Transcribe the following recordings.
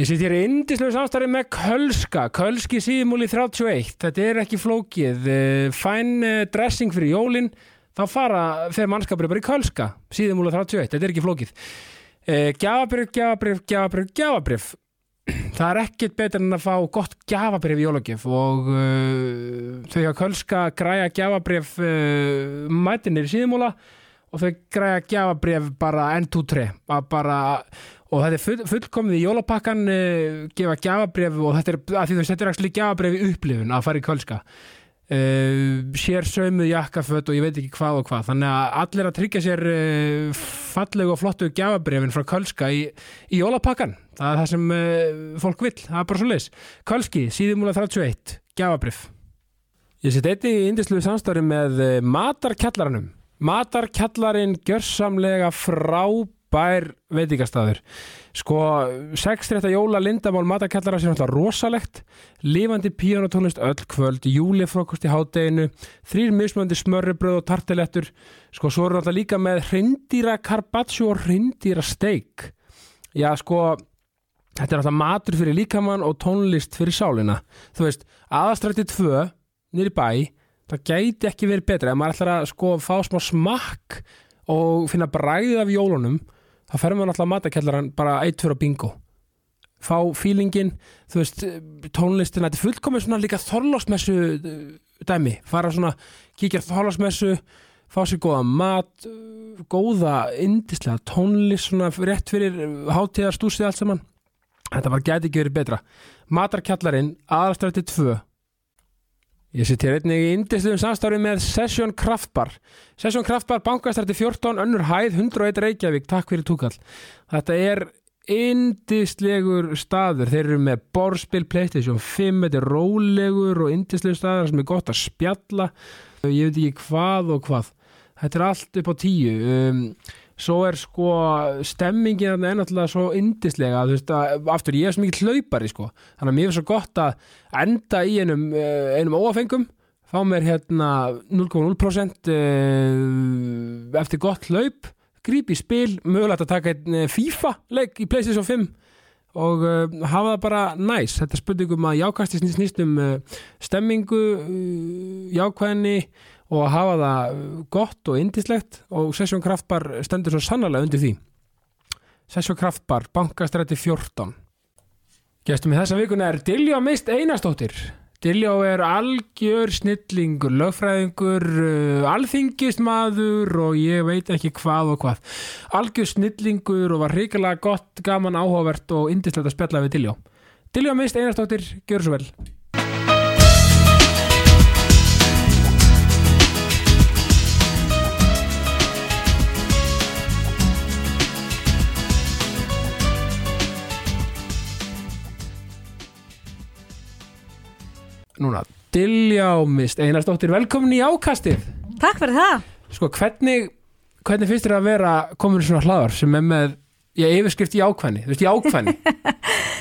Ég sitt hér í indislegu samstarfi með Kölska, Kölski síðmúli 31, þetta er ekki flókið, Eh, fæn eh, dressing fyrir jólin, þá fara þeir mannskapur bara í Kölska, síðmúli 31, þetta er ekki flókið. Eh, Gjafabrif, gjafabrif, gjafabrif, gjafabrif, það er ekkert betur en að fá gott gjafabrif í jólagjöf og uh, þau hafa Kölska græja gjafabrif uh, mætinir síðmúla og þau græja gjafabrif bara N2-3, bara og þetta er full, fullkomið í jólapakkan uh, gefa gjafabref og þetta er, að því þú þetta er ekki gjafabref í upplifun að fara í kölska. Uh, sér sömuð jakkaföt og ég veit ekki hvað og hvað. Þannig að allir að tryggja sér uh, fallegu og flottu gjafabrefin frá kölska í, í jólapakkan það er það sem fólk vill, það er bara svo leis kölski, síðumúla 31, gjafabref ég set einnig í indislu samstári með matarkjallaranum. Matarkjallarinn gjörsamlega frábært bær veitingastæður sko, sextrétta jóla lindamál matakjallara sem alltaf rosalegt. Lifandi píanotónlist öll kvöld júlifrokost í hádeginu þrýr mismöndi smörribröð og tartilettur sko, svo eru alltaf líka með hrindýra carpaccio og hrindýra steik já, sko þetta er alltaf matur fyrir líkamann og tónlist fyrir sálina. Þú veist, aðastrætti tvö nýri bæ, það gæti ekki verið betra. Ef maður ætlar að sko fá smá smakk og finna bræðið af jólunum þá fer maður náttúrulega matakellaran bara eitt fyrir bingo. Fá fílingin, þú veist tónlistina, þetta er fullkomið svona líka þorlásmessu dæmi. Fara svona, kíkja þorlásmessu fá sér góða mat góða, indislega tónlist svona rétt fyrir hátíðarstúsið allt saman, þetta bara gæti ekki verið betra. Matarkjallarinn aðalstrætti 2 Ég sitt hér einnig í indisluðum samstári með Session Kraftbar. Session Kraftbar bankastrætti 14, önnur hæð, 101 Reykjavík, takk fyrir túkall. Þetta er indislegur staður, þeir eru með borspil, playstation 5, þetta er rólegur og indislegur staður sem er gott að spjalla, ég veit ekki hvað og hvað. Þetta er allt upp á tíu. Um, svo er sko stemmingin er náttúrulega svo indislega þú veist að aftur ég er svo mikið hlaupari sko. Þannig að mér er svo gott að enda í einum, eh, einum óafengum fá mér hérna 0,0% eh, eftir gott hlaup gríp í spil, mögulegt að taka einn eh, FIFA leik í Playstation 5 og uh, hafa það bara næs þetta spurningum að jákasti snýst, snýst um uh, stemmingu uh, jákvæðinni og að hafa það gott og indislegt og Sessjón Kraftbar stendur svo sannarlega undir því. Sessjón Kraftbar, bankastrætti 14 Gestum í þessa vikuna er Diljá Mist Einarstóttir Diljá er algjör snillingur, lögfræðingur uh, alþingismadur og ég veit ekki hvað og hvað. Algjör snillingur og var hrikalega gott, gaman, áhugavert og indislegt að spjalla við Diljá. Diljá Mist Einarstóttir, gjör svo vel núna Diljá Mist Einarsdóttir, velkomin í ákastið Takk fyrir það. sko hvernig hvernig finnst þér að vera komin í svona hlaðar sem er með, ég yfirskrift í ákvæðni þú veist, í ákvæðni,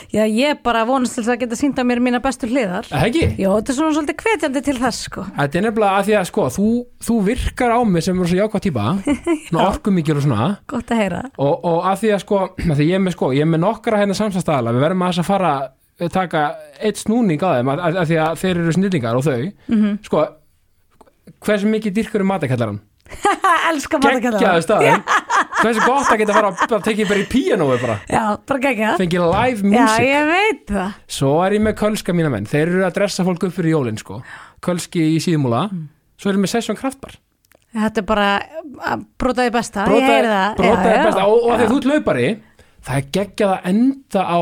Já, ég bara vonast til þess að geta sínda mér mína bestu hliðar. það ekki? Já, þetta er svona svolítið hvetjandi til þess, sko. Þetta er nefnilega að því að sko, þú, þú virkar á mig sem er svo jákvæð típa svona orkumikil og svona Gott að heyra. og, og að því að sko, að því ég er með sko ég er með nokkra hérna samstæðstæðala, við verðum að þess að fara taka eitt snúning þeim að, að, að því að þeir eru snillingar og þau. Mm sko, hversu mikið dyrkur um matakallarinn Elska matakalla. geggjaðu staðin hversu gott að geta fara að tekið bara í píanói bara, Já, bara gegja. fengið live Já, music. ég veit það. svo er ég með kölska mína menn. Þeir eru að dressa fólk upp fyrir jólin sko. Kölski í síðmúla svo er ég með session kraftbar. Þetta er bara að brotaði besta. brotaði Já, já. besta. Og, og Já. að þú ert laupari það er geggjað að enda á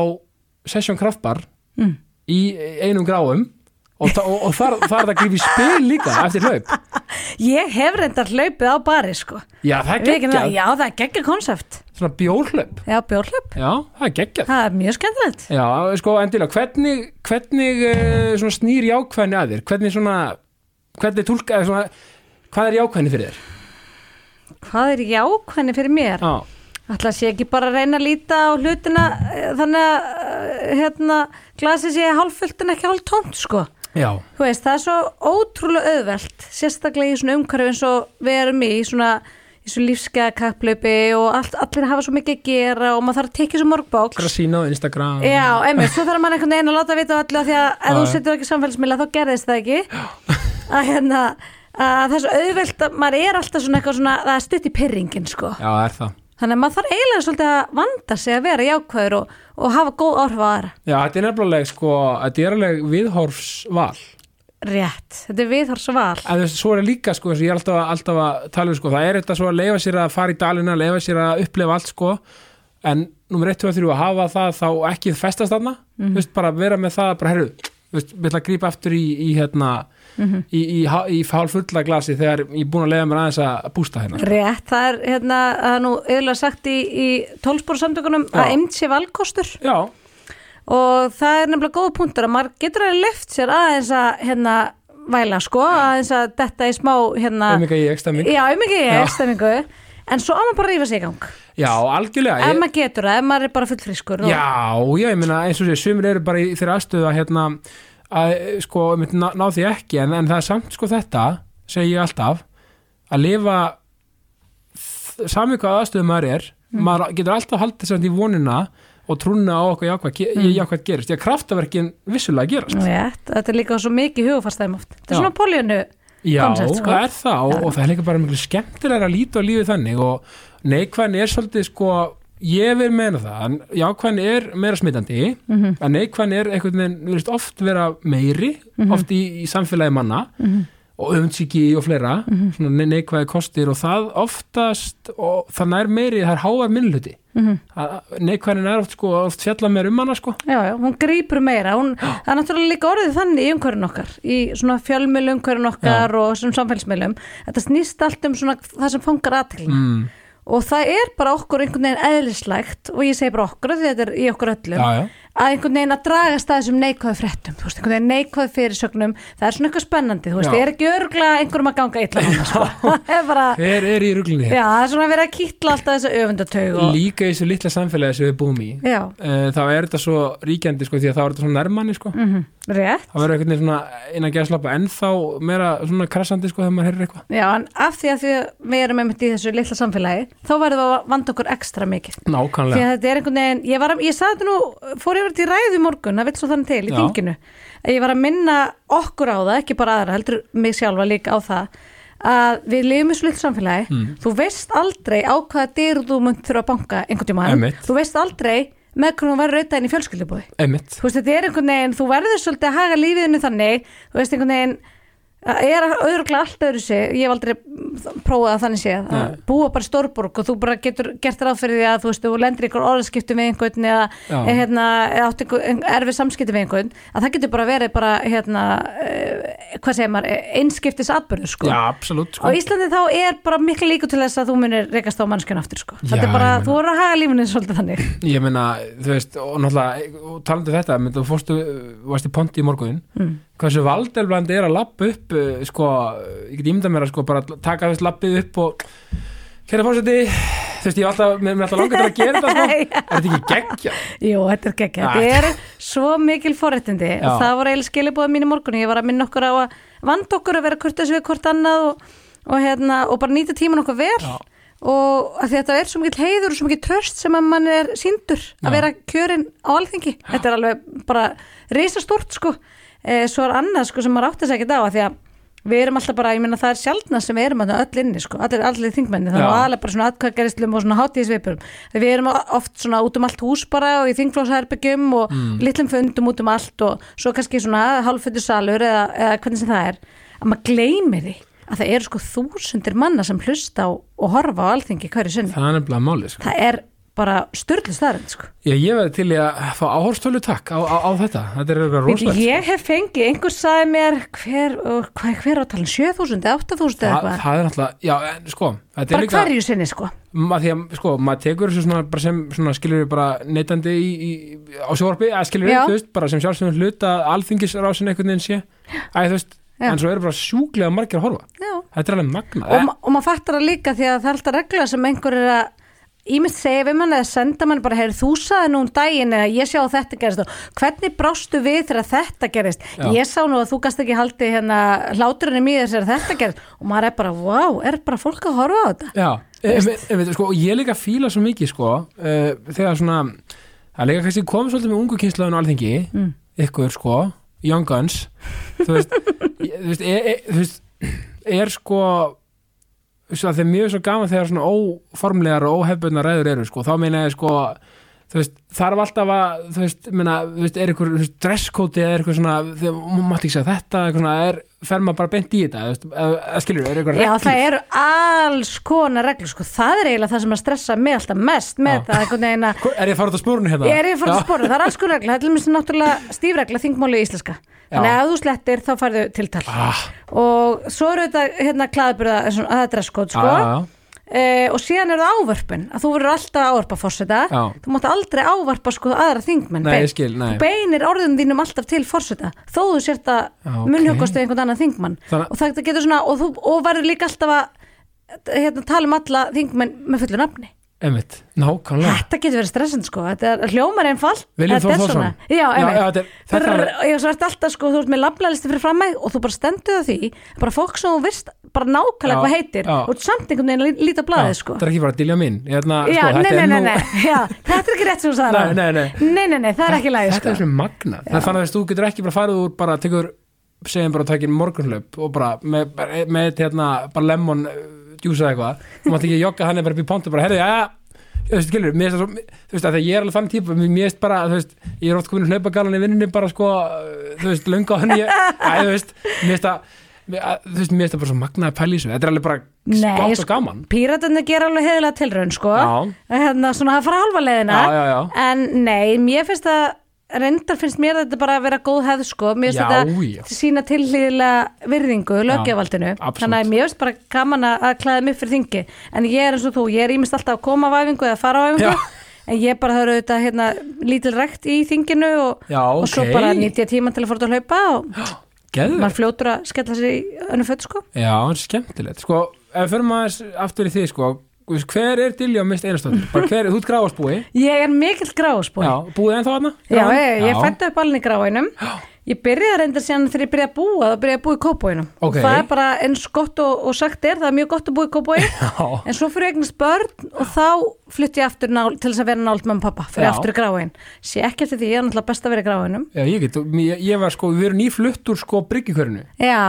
session kraftbar Mm. í einum gráum og, og, og þar, þar er það að grifa í spil líka eftir hlaup Ég hef reyndar hlaupið á bari, sko. já það er geggjað, Já, það er geggja konsept. svona bjórhlaup Já, bjórhlaup. já það er geggjað Það er mjög skemmtilegt. Já, sko, endilega, hvernig, hvernig uh, snýr jákvæðni að þér? Hvernig svona, hvernig tólka, hvað er jákvæðni fyrir þér? Hvað er jákvæðni fyrir mér? Já, Ætla sé ekki bara að reyna að líta á hlutina eh, þannig að eh, hérna, glasið sé hálffullt en ekki hálftómt sko. já, Þú veist, það er svo ótrúlega auðvelt, sérstaklega í svona umhverfi eins og við erum í, svona, í í svo lífskeiða kapplaupi og allt, allir hafa svo mikið að gera og maður þarf að tekja svo mörg bóks Bara sína á Instagram. Já, einmitt, svo þarf maður einhvern veginn að láta vita á öllu af því að ef Já, þú setur ekki samfélagsmiðla þá gerðist það ekki. Að hérna að það er svo auðvelt að maður er alltaf svona eitthvað svona það er stutt í pyrringin sko. Já, það er það þannig að maður þarf eiginlega svolítið að vanda sig að vera jákvæður og, og hafa góð áhrif á aðra. Já, þetta er nefnilega sko, þetta er alveg viðhorfsval. Rétt, þetta er viðhors val En þú veist, svo er líka, sko, eins og ég er alltaf, alltaf að tala um, sko, það er þetta svo að leifa sér að fara í dalina, leifa sér að upplefa allt, sko, en nummer 1, 2 og 3 að hafa það þá ekki festast þarna, Mhm. þú veist, bara vera með það, bara, herru, þú veist, við ætla að grípa aftur í, í hérna, Mhm. í, í, í, í hálf fulla glasi þegar ég er búin að leiða mér aðeins að bústa hérna. rétt, það er hérna það er nú yfirlega sagt í, í tólspóru samtökunum Já. að emt sé valkostur Já, og það er nefnilega góða punktur að maður getur að lift sér aðeins að hérna væla sko, aðeins að detta í smá hérna, um ekki ég stemming. já, um ekki Já. ég stemmingu en svo á maður bara að rífa sig í gang Já, algjörlega. ef Ég, maður getur það, ef maður er bara fullfrískur og- já, já, ég meina, eins og sé, sumir eru bara í þeirra aðstöðu að, hérna, að, sko, ná, ná því ekki, en, en það er samt, sko, þetta, segi ég alltaf, að lifa sami hvað aðstöðu maður er Mm. maður getur alltaf haldið samt í vonina og trúna á okkur jákvæð, Mm. jákvæð gerist því að kraftaverkin vissulega gerast Rétt, þetta er líka svo mikið hugafastæðum oft þetta er Já. svona poljónu já, Concept, sko. það er það og, Já. og það er líka bara miklu skemmtilega að líta á lífið þannig og neikvæðin er svolítið sko ég vil meina það, jákvæðin er meira smitandi, Mhm. en neikvæðin er einhvern veginn, oft vera meiri Mhm. oft í, í samfélagi manna og öfundsíki og fleira Mhm. svona ne- neikvæði kostir og það oftast og það nær meiri, það er háar minnluti Mhm. neikvæðin er oft sko, oft fjalla meir um hana sko Já, já, hún grýpur meira hún, það er náttúrulega líka orðið þannig í umhverjum okkar í svona fjölmjölu umhverjum okkar og sem samfélagsmiðlum þetta snýst allt um svona það sem fangar aðteglina mm, og það er bara okkur einhvern veginn eðlislægt og ég segi bara okkur þetta er í okkur öllum. Já, já, að einhvern veginn að dragast að þessum neikvæðu fréttum. Þú veist, einhvern veginn neikvæðu fyrirsögnum það er svona eitthvað spennandi, þú veist, ég er ekki örgla einhverjum að ganga illa sko. Það er bara, hver er í ruglinni já, það er svona að vera að kýtla alltaf þessa öfundatög og, líka í þessu litla samfélagi sem við búum í. Já, uh, þá er þetta svo ríkjandi sko, því að þá er þetta svona nærmanni sko. mhm, rétt. Það verður einhvern veginn svona innan gæðslappa ennþá meira svona krassandi sko, þegar maður heyrir eitthvað. Já, en af því að því að við erum einmitt í þessu litla samfélagi, þá verðum við að vanda okkur ekstra mikið. Því nákvæmlega, að þetta er einhvern veginn, ég var að, ég í ræðu í morgun, það vill svo þannig til í Já. þinginu, að ég var að minna okkur á það, ekki bara aðra, heldur mig sjálfa líka á það, að við lifum í litla samfélagi, Mm. þú veist aldrei á hvaða dyr þú munt þurfa að banka einhvern tímann, Einmitt. þú veist aldrei með hvernig þú verður auðvitað inn í fjölskyldubóði. einmitt Þú veist, þetta er einhvern veginn, þú verður svolítið að haga lífiðinu þannig, þú veist, einhvern veginn það er auðvitað allt öðru sig ég hef aldrei prófað að þannig séð að Nei. búa bara stórborg og þú bara getur gert ráð fyrir því að þú veist, þú lendir í einhver orðskiptum við einhvern eða, eða hérna, eða átt einhver erfið samskiptum við einhvern að það getur bara verið bara hérna, uh, hvað segir maður, einskiptis atbyrður sko. já, absolutt sko. Íslandi þá er bara miklu líku til þess að þú munir rekast á mannskjörn aftur sko. Já, þetta er bara, þú voru að haga lífinu svolítið þannig ég meina, þú veist, og náttúrulega hversu valdelblandi er að lappa upp uh, sko, ég get ímynda mér að sko bara taka þess lappið upp og kæra fórseti, þú veist, ég alltaf mér er alltaf langar til að gera þetta sko er þetta ekki geggja? Jú, þetta er geggja, Ah. þetta er svo mikil forréttindi Já. og það voru eiginlega skilibóða mín í morgun ég var að minna okkur á að vanda okkur að vera kurteis við hvort annað og, og, hérna, og bara nýta tíman okkur vel Já. og þetta er svo mikil heiður og svo mikil tröst sem að mann er síndur að Já. vera kjörin á alþingi þetta er alveg bara risastórt sko e, svo er annað sko sem maður átti þess ekki á að því að við erum alltaf bara, ég meina það er sjaldna sem við erum að öll inni sko, allir, allir þingmenni þannig að aðlega bara svona atkvæðgæristlum og svona hátíðisvipurum við erum oft svona út um allt hús bara og í þingflósherbyggjum og Mm. litlum fundum út um allt og svo kannski svona hálfföndu salur eða, eða hvernig sem það er að maður gleymir því að það eru sko þúsundir manna sem hlusta á og horfa á alþingi hverju sinni það er máli sko. það er bara styrlu staðrind sko. Já, ég veði til að fá áhórstölu takk á, á, á þetta, þetta er eitthvað rosalegt ég hef fengið, einhver sagði mér hver, hvað, hver áttalinn 7000 eða 8000 eða Þa, eitthvað? það er náttúrulega, já, en sko bara líka, hverju sinni sko. Því að, sko, maður tekur þessu svona, sem, svona, skilur við bara neytandi í, í, á sjóvarpi, að skilur við, þú veist, bara sem sjálfsögum hluta alþingisrásin einhvern veginn sé, æ, þú veist Já. en svo eru bara sjúklega margir að horfa. Já. þetta er alveg magna og, ma og maður fattar það líka því að það er alltaf regla sem einhver er að ímynd segja við mann eða senda mann bara, heyrðu þú saði nú um daginn eða ég sjá að þetta gerist og hvernig brástu við þegar þetta gerist Já. ég sá nú að þú gast ekki haldið hérna hláturinn í mér þegar þetta gerist og maður er bara, wow, er bara fólk að horfa á þetta Já, ef, ef, ef, sko, og ég líka fíla svo mikið sko, uh, þegar svona það líka kannski komið svolítið með ungu kynslaðun á alþingi, Mm. ykkur sko Young Guns þú veist, ég- þú veist, er, er, þú veist er sko svo að þeir mjög svo gaman þegar svona óformlegar og óhefbundar ræður eru sko, þá meina ég sko þú veist, þarf alltaf að þú veist, meina, þú veist, er eitthvað dresskóti eða er eitthvað svona, maður mátti ekki segja þetta eitthvað svona, er, fer maður bara beint í þetta þú veist, eða skilur, er eitthvað Já, reglur? það eru alls konar reglur sko, það er eiginlega það sem að stressa mig alltaf mest með Já. það einhvern veginn að Hvor- Er ég að fara út á spórunni hérna? Ég er í fara Já. að spora, það er alls konar regla, það er til dæmis náttúrulega stífregla þingmáli í íslenska. Þannig að ef þú slettir þá færðu tiltal. Ah, Og svo eru þetta hérna klaðbyrða, að það er dresskóð sko. já, E, og síðan eru það ávörpun, að þú verður alltaf að ávarpa fórseta. Þú mátt aldrei ávarpa sko aðra þingmenn. Nei, Bein- skil, nei. Þú beinir orðum þínum alltaf til fórseta, þó þú sért að Já, ok. munnhjókast við einhvern annan þingmann. Þannig- Og það getur svona, og þú og verður líka alltaf að hérna, tala um alla þingmenn með fullu nafni. Einmitt, Þetta getur verið stressand sko, þetta er hljómar einfalt Viljum Þetta er svona. Þetta þetta Ég svo ert alltaf sko, þú ert með lablalisti fyrir frammæg og þú bara stendur það því bara fólk sem þú veist bara nákvæmlega hvað heitir já. og samt einhvern veginn að líta blaðið Já, sko. Það er ekki bara að dilja mín hérna, Já, sko, nei, þetta nei, nei, nú- nei, já, þetta er ekki rétt sem þú sagði Nei, áðan. nei, nei. nei, nei, nei, það er ekki lægi Þetta sko. er svona magna þannig að þú getur ekki bara farið úr bara tekur, segjum bara að takja morgunhlaup og bara með, hérna, bara lemon djúsa eitthvað þú mátt ekki jogga hann er bara upp í pontu bara, herri, já, þú veist, skilur, mér finnst það svo þú veist, að þegar ég er alveg þannig típa, mér finnst bara þú veist, ég er oft komin í vinninni bara sko, þú veist, löngu á hann ég, æ, þú veist, mér finnst það að- þú veist, mér finnst það bara svo magnaði þessu þetta er alveg bara Nei, gott sko, og gaman. Píratarnir gera alveg heiðilega tilraun sko. Hérna, svona að fara halva já. en nei, mér finnst það reyndar finnst mér þetta bara að vera góð hefð sko, mér finnst þetta já. sína tilhlýðilega virðingu absolutt. þannig að mér finnst bara gaman að að klæða mig fyrir þingi. En ég er eins og þú, ég er ímest alltaf að koma á æfingu eða fara á æfingu, Já. en ég bara höfðu þetta hérna, lítil rekt í þinginu og, Já, og svo bara nýtt ég tíma til að fóra að hlaupa og maður fljótur að skella sér í önnu föt sko. Já, það er skemmtilegt. Sko, ef við förum aðeins aftur í því sko, hver er Dilja mist einastóttir? Bara hver, þú ert gráðsbúi ég er mikill gráspúi Já, búið ennþá hana? Já, ég, ég fætti upp alveg í gráinum Ég byrjaði að reynda síðan þegar ég byrjaði að búa þá byrjaði ég að búa í kópóinum Ok. Það er bara eins gott og, og sagt er það er mjög gott að búa í kópói Já, En svo fyrir eignast börn og þá flytti ég aftur nál, til þess að vera nált með pappa fyrir Já. aftur í gráin Sé ekki eftir því, ég er náttúrulega best að vera í gráinum Já ég get, ég, ég var sko, við erum nýflutt úr sko bryggjukörinu. Já,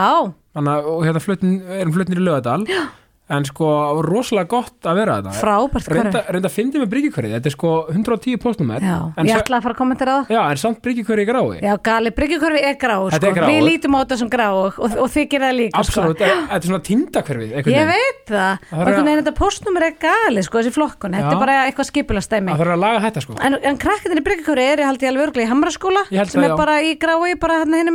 Þannig að, hérna fluttin, erum fluttinir í lögadal Já En sko, rosalega gott að vera þetta frábært Reynda, reynda að fyndi með bryggjukörið, þetta er sko 110 postnummer Já, ég ætla að fara að kommentera það. Já, en samt bryggjukörið í grái. Já, gali, bryggjukörfi er grá Þetta sko. er. Við lítum á þetta sem grá og, og, og þið gerir það líka sko. Absolutt, þetta er svona tindakverfið einhvern Ég veit það, Það og er einhvern að- þetta postnumur er gali sko, þessi flokkun, þetta er bara eitthvað skipulastæmi Það þarf að laga þetta sko. En, en krakkarnir í Bryggjakóri eru haldið alveg örglega í Hamraskóla sem er bara í grái, bara hérna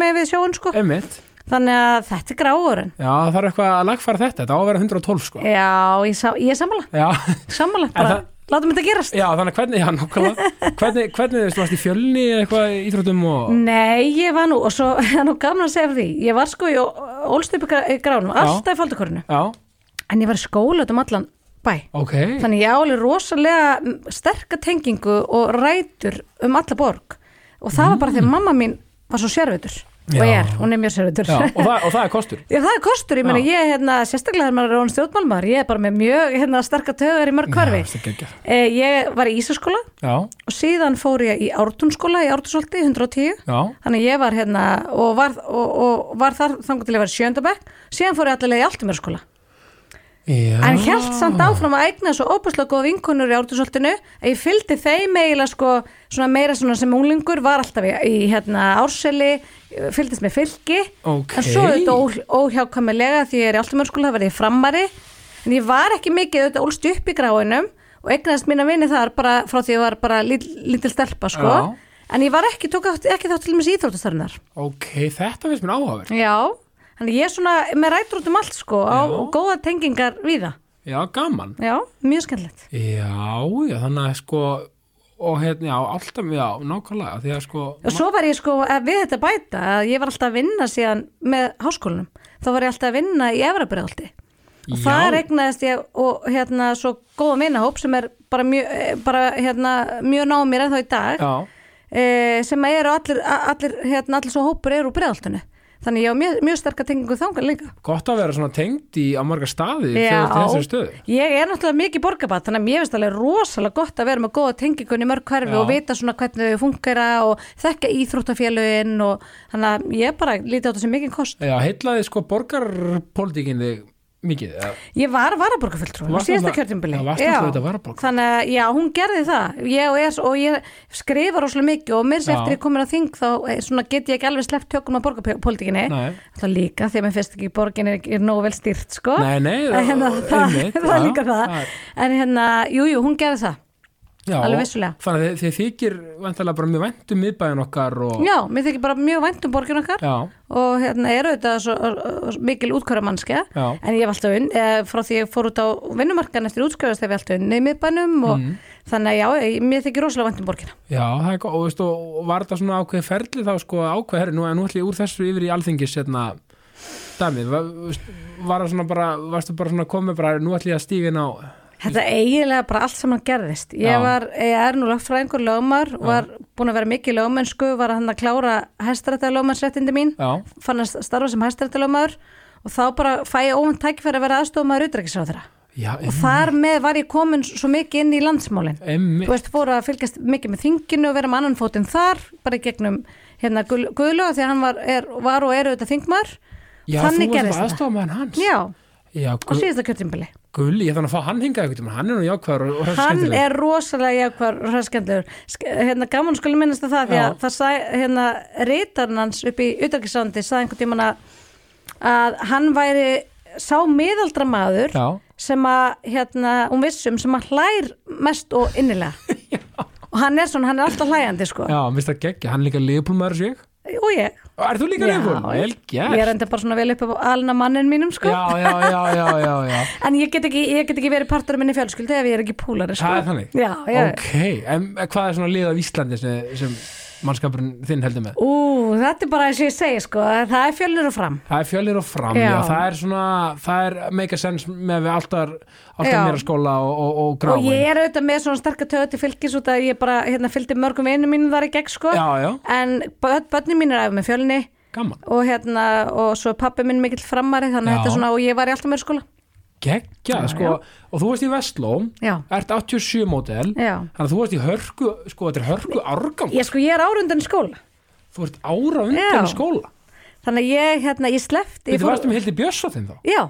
Þannig að þetta er gráurinn. Já, það þarf eitthvað að lagfæra þetta, þetta á að vera 112 sko. Já, ég, sá, ég er sammála, Já, sammála, bara það- látum þetta gerast. já þannig að hvernig, já, nákvæmlega. Hvernig, hvernig, þú varst í fjölni eða eitthvað í íþróttum og Nei, ég var nú, og svo það er nú gaman að segja fyrir því, ég var sko í ólst upp í gra- í gránum, alltaf í faldakorinu, Já, en ég var í skóla út um allan bæ. ok. Þannig ég á alveg rosalega mm, sterka tengingu og rætur um alla borg. Og það var bara því að mamma mín var svo sérvitur og Já. er, hún er mjög sérvitur. Já, og, og það er kostur Já, það er kostur, ég meina Já. ég, hérna, sérstaklega þegar maður er rónum stjórnmálmaður, ég er bara með mjög, hérna, starka tögar í mörg hverfi. Já, er. Eh, ég var í Ísaskóla Já, og síðan fór ég í Ártúnskóla í Ártúnsolti, 110, já, þannig ég var hérna og var, og, og var þar þangur til ég var sjöndabæk, síðan fór ég allavega í Altumjörskóla. Já. En held samt áfram að eigna svo óbúslega góða vinkonur í Ártúnsoltinu að ég fylgdi þeim eiginlega sko svona meira svona sem unglingur var alltaf í, í hérna árseli, fylgdist með fylgi Ok. en svo þetta ó, óhjákvæmilega því ég er í Altumjörskóla, það var ég framari en ég var ekki mikið þetta ólst upp í gráinum og eignaðist mína vini þar bara frá því ég var bara lítil stelpa sko. Já. en ég var ekki, tók ekki þátt til mér íþróttastarnar Ok, þetta finnst mér áhugaverð Já, þannig ég er svona með rætur út um allt sko á Já. góða tengingar við það Já, gaman Já, mjög skemmtilegt Já, já, þannig að sko og hérna, já, alltaf, já, nákvæmlega því að sko Og svo var ég sko við þetta bæta að ég var alltaf að vinna síðan með háskólanum. Þá var ég alltaf að vinna í Efrabröðaldi. og Já. þar egnaðist ég og hérna svo góða vinahóp sem er bara mjög, eh, bara, hérna, mjög náð mér ennþá í dag e, sem eru allir, allir, hérna, allir svo hópur eru úr bregðaltunni þannig ég á mjög, mjög sterka tengingu þangar líka. Gott að vera svona tengd í á marga staði til þessari stöðu. Ég er náttúrulega mikið borgabat þannig að mér finnst alveg rosalega gott að vera með góða tengingun í mörg hverfi Já. og vita svona hvernig þau fungera og þekka íþróttafélögin og þannig að ég bara lítið á þetta sem mikið kost. Já, heitlaði sko borgarpolítikin þig mikið eða? Ég var varaborgarfulltrú. Þannig að já, hún gerði það. Ég og, ég, og ég skrifa rosalega mikið og mér Já. eftir ég komin á þing þá eh, svona, get ég ekki alveg sleppt tökum á borgarpolitikinni Nei, Það líka að mér finnst ekki borgin er, er nógu vel stýrt sko. Nei, nei hérna, það, einmitt, það er já, líka það er- En hérna, jú, jú, hún gerði það Já. Þannig að þið, þykir vantarlega bara mjög væntum miðbæðin okkar og Já, mér þykir bara mjög vænt um borgin okkar. Já, og hérna eru þetta svo, svo, mikil útkværamannskja já, en ég hef alltaf unn, eh, frá því ég fór út á vinnumarkan eftir útskjöfast hef ég alltaf unni í miðbænum og Mhm. þannig að já, ég- mér þykir rosalega vænt um borgina. Já, er og, veistu, og var þetta svona ákveð ferli þá sko ákveð herri, nú, nú ætlum ég úr þessu yfir í alþingis hérna, dæmið, var, var það svona bara, varstu bara svona komið bara, nú ætlum ég að stíga inn á Þetta eiginlega bara allt saman gerðist. Ég, var, ég er nú lögfræðingur lögmar var búin að vera mikið lögmennsku var að hann að klára hæstarætta lögmannsréttindi mín Já, fann að starfa sem hæstarætta lögmaður og þá bara fæ ég óvænt tækifæri að vera aðstofmaður utrækisráðara já, og þar með var ég komin svo mikið inn í landsmálin. Emmi þú veist, fóru að fylgjast mikið með þinginu og vera með annan fótinn þar, bara gegnum hérna Guð- Guðlaug því að hann var, er, var og er auðvitað þingmaður. Já, þannig þú varst með hans. Já, Já, á gu, síðasta kjörtimbili gulli, ég þannig að fá hann hingað tíma, hann er nú jákvæður og, og hann er rosalega jákvæður og hræðskendlegur hérna gaman skulle minnast að það því að það sæ, hérna reytarn hans upp í utarkisandi sagði einhvern tímann að, að hann væri sá miðaldra maður Já, sem að hérna, hún vissum sem að hlær mest og innilega. Og hann er svona, hann er alltaf hlæjandi sko. Já, minnst það geggja, hann er líka liðbúlmaður sig og ég, Er þú líka liðbúlmaður? Vel ég er gert enda bara svona vel upp á alna mannin mínum sko Já, já, já, já, já, já en ég get, ekki, ég get ekki verið partur af minni fjölskyldu ef ég er ekki púlari sko Það er þannig? já, já. Ok, en hvað er svona lið af Íslandi sem, sem mannskapurinn þinn heldur með? Ú, þetta er bara eins og ég segi sko það er fjölnir og fram Það er fjölir og fram, já. Já. það er svona, það er make a sense með við alltaf, alltaf Já. meira skóla og, og, og og gráin. ég er auðvitað með svona sterkar töðu til fylgis út að ég bara hérna, fylgdi mörgum vinnum mínum þar í gegn sko Já, já, en börn, börnin mín er af með fjölni gaman. og hérna og svo pappi minn mikill framari þannig að þetta er svona og ég var í alltaf meira skóla Gekkja, Já, sko, og þú varst í Vestló, já, ert 87 mótel, þannig að þú varst í hörku, sko, þetta er hörku árgang, ég sko ég er árundan skóla. Þú ert ára undan Já. í skóla. þannig að ég hérna ég slefti Þú varst um Hildi Björnsóttin þá? já,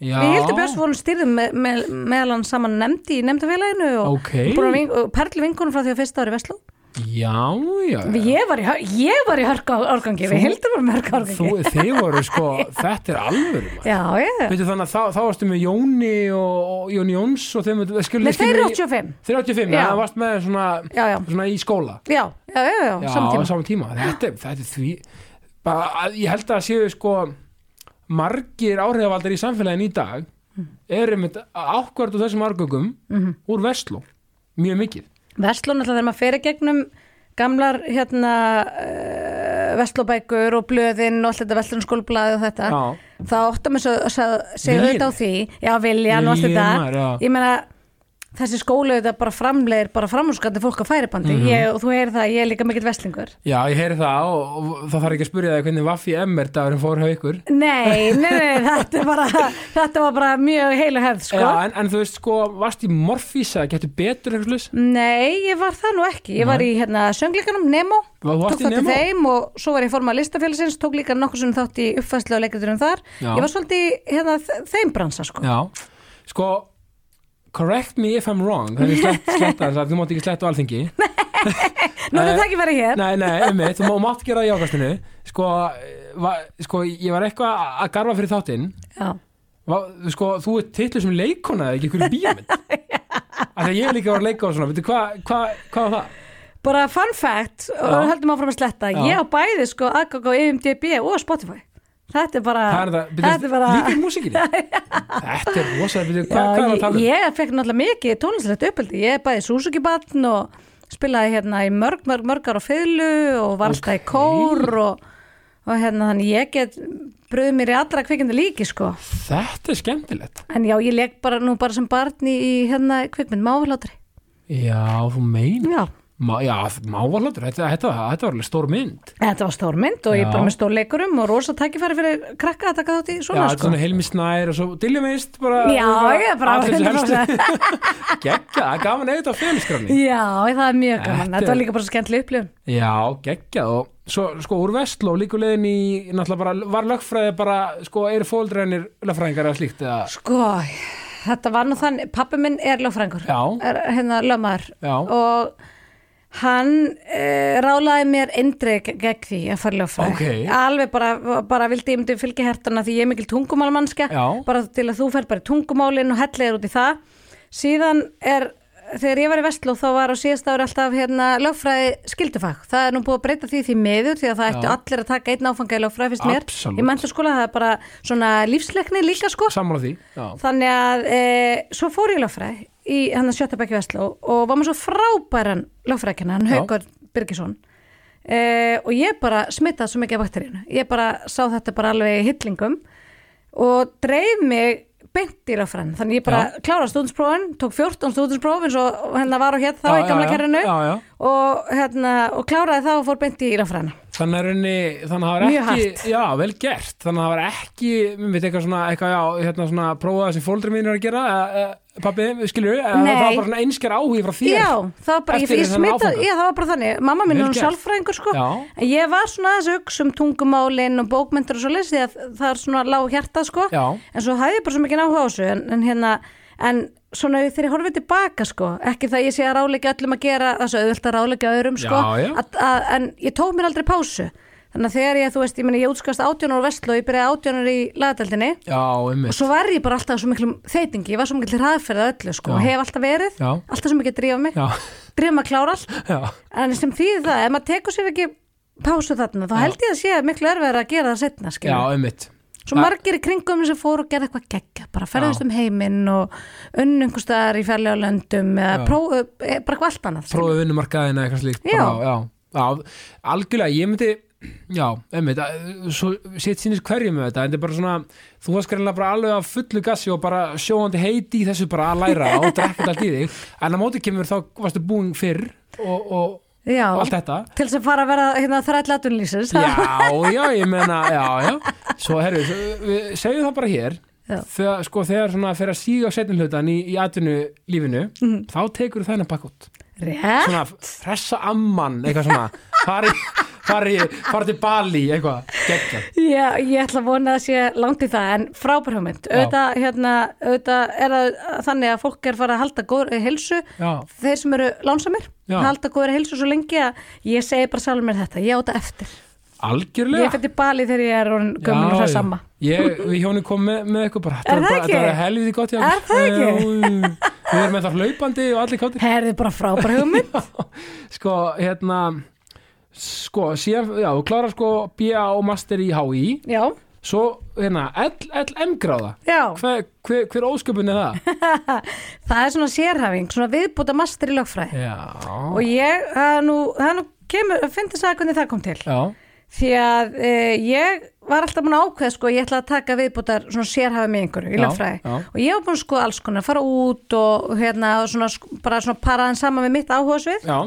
Já. við Hildur Björns vorum styrðum með, með, meðal hann saman nefndi í nefndafélaginu og, Ok, búin að vin, og perli vinkunum frá því að fyrsta ári Vestló já, já. ég var í, ég var í hörka árgangi við Hildur vorum í hörka árgangi þið voru sko, þetta er alvöru maður. já, ég, Veitu þannig að þá, þá varstu með Jóni og, og Jón Jóns og þeim skilur með þeir 85 Þeir 85, Já. það varst með svona, já, já, svona í skóla já, já, já, já, Já, samtíma á saman tíma Þetta, þetta er því bara, Ég held að séu sko margir áhrifavaldar í samfélagin í dag Mm. eru með ákvært úr þessum árgöngum Mhm. úr Vestló mjög mikið Vestló náttúrulega þegar maður fer í gegnum gamlar hérna uh, Vestlóbækur og blöðin og allt þetta Vestlunskólblaði og þetta Já, þá áttum við að segja auðvitað á því. Já, viljan og allt þetta. Ég meina þessi skóla auðvitað bara framlegir bara framúrskandi fólk á færibandi Mhm. ég, og þú heyrir það, ég er líka mikill vestlingur Já, ég heyri það og, og það þarf ekki að spyrja það hvernig Vaffi M er dagurinn fór hjá ykkur nei, nei, nei, þetta, bara, þetta var bara mjög heilu hefð sko. Já, en, en þú veist sko, varst í Morfís að getur betur eitthvað sluss? nei, ég var það nú ekki ég var í hérna, söngleikunum Nemo tók þátt í þeim og svo var ég formað listafélagsins tók líka nokkur sem þátt í uppfæslu og leikaturum þar Já. ég var svolítið hérna, þeim bransa sko. Já, sko correct me if I'm wrong. Þannig slett, sletta þess að þú mátt ekki sletta á alþingi. Nú er það ekki verið hér. Nei, nei, einmitt, þú má- mátt gera það í ákastinu sko, va, sko, ég var eitthvað að garfa fyrir þáttinn. Sko, þú er titlu sem leikona eða ekki? Ykkur bíómynd? Að ég líka að vera að leika og svona, hvað hva, hva var það? bara fun fact og Já. höldum áfram að sletta. Já. ég á bæði sko aðgang á IMDb og Spotify þetta er bara í músikinni Þetta er rosa, byrju, Já, hvað, hvað að tala um? ég, ég fekk náttúrulega mikið tónlistlegt uppeldi. Ég bæði Suzuki batn og spilaði hérna í mörg, mörg, mörg ára á fiðlu og var alltaf í Ok. kór og, og hérna þannig ég get bröð mér í allra kvikindi líki sko. Þetta er skemmtilegt. En já, ég leik bara nú bara sem barn í, í hérna kvikmynd mávalátri. Já, þú mein já, Má, Já, mávalóttur, þetta, þetta, þetta var alveg stór mynd. Þetta var stór mynd og ég Já. er bara með stór leikurum og rosa tækifæri fyrir krakka að taka þátt í Já, svona er sko. svona Helmi Snær og svo bara, Já, ég er bara allir þessi 100%. helstu. Gekkja, það er gaman eða á félagsgráni Já, það er mjög gaman, Þetta þetta var líka bara skemmtileg upplifun. Já, gekkja og svo sko úr Vestló líku leiðin í náttúrulega bara, var lögfræði bara sko, eru fóldrænir lögfræðingar eða slíkt eða, Sko, þetta var nú þannig, pappi minn er lögfrængur, hann uh, rálaði mér eindrið gegn því að fara lögfræði. Ok. Alveg bara, bara vildi ég myndi fylgja hertana því ég er mikil tungumálmannskja, bara til að þú fer bara í tungumálin og hellir út í það. Síðan er, þegar ég var í Vestló þá var á síðast ári alltaf hérna lögfræði skildufag. Það er nú búið að breyta því því miður því að það ættu allir að taka einn áfanga í lögfræði fyrst mér. Absolutt. Ég mennta skóla það er bara svona lífsleikni líka sko. sammála því Já, Þannig að e, svo fór ég í lögfræði í hann að Sjötabækki Vestló og var með svo frábæran lögfræðkina, hann Já. Haukur Birgisson e, og ég bara smitaði svo mikið af bakteríunu. Ég bara sá þetta bara alveg í hyllingum og dreif mig beint í lögfræðin. Þannig ég bara Já. kláraði stúdinsprófin, tók 14 stúdinspróf eins og hérna var og hér þá Já, í gamla kerrinu og, hérna, og kláraði það og fór beint í lögfræðina. Þannig að raunni, þannig að það var ekki. Já, vel gert, þannig að það var ekki mér veit eitthvað svona, eitthvað, já, hérna svona prófaða sem fóldri mín er að gera e, e, pappi, við, það var bara svona einskjar áhugi frá þér Já, það var bara, ég, ég áfanga. já, það var bara þannig mamma Vel er gert. sjálfræðingur sko en ég var svona aðeins að hugsa um tungumálin og bókmyndir og svo leys því að það er svona lág hjarta sko Já. en svo hafði ég bara svo mikið áhuga á þessu en, en hérna, en svona þegar ég horfið tilbaka sko, ekki það ég sé að ráleika öllum að gera það svo auðvitað að ráleika öðrum sko, Já, já. Að, að, en ég tók mér aldrei pásu. Þannig að þegar ég, þú veist, ég meni ég útskast átjónar á Vestló, ég byrjaði átjónar í lagadeldinni og svo var ég bara alltaf svo miklum þeitingi, ég var svo mikil hraðferða öllu sko, og hef alltaf verið, Já. alltaf svo að drífa mig drífa mig að klára allt. Já, en sem þýðir það, ef maður tekur sér ekki pásu þarna, þá held ég að sé miklu erfiðar að gera það setna, einmitt svo margir í kringum sem fóru og gerði eitthvað geggja bara ferðast Já. um heiminn og unnungustar í færlega löndum eða próf, eh, bara eitthvað allt annað. Prófið vinnumarkaðina eitthvað slíkt Já. bara, já, já, algjörlega, ég myndi Já, einmitt, sitt sínist hverju með þetta, en þetta er bara svona þú varst greinlega bara alveg að fullu gassi og bara sjóandi heiti í þessu bara að læra og drekkið allt í þig, en á móti kemur þá varstu búin fyrr og, og, Já, til þess að fara að vera hérna, þræll atunlýsins Já, já, ég meina, já, já. Svo, herru, segjum það bara hér. Þegar, sko, þegar svona fyrir að síga á setjum hlutan í, í atvinnu lífinu Mhm. þá tekur þennan pakk út Rétt, svona hressa amman, eitthvað svona. Fari, fari, fari til Bali eitthvað, geggja Já, ég ætla að vona að sé langt í það en frábær hugmynd, Já. auðvitað, hérna, er það þannig að fólk er fara að halda góður helsu Já, þeir sem eru lánsamir Já. halda góður helsu svo lengi að ég segi bara sjálfur mér þetta, ég á þetta eftir. Algjörlega. Ég fyrir Bali þegar ég er gömul og það sama. Ég, við hjónum kom með, með eitthvað bara. Er það ekki? Þetta var helviti gott hjá Er það ekki? Við erum með það hlaupandi og allir káttir. Herði bara frábær hugmynd. Sko, hérna sko, síðan, já, þú klárar sko BA og Master í HÍ Já, svo, hérna, LM gráða. Já, hver, hver, hver ósköpun er það? það er svona sérhæfing svona viðbúta master í lögfræði. Já, og ég, það er nú, það nú kemur, að finna það hvernig það kom til. Já, því að e, ég var alltaf búin að ákveða sko, ég ætla að taka viðbútar svona sérhæfi með einhverju í lögfræði. já. og ég var búin að skoða alls konar, fara út og hérna, svona, bara svona paraðan saman með mitt áhuga svið já,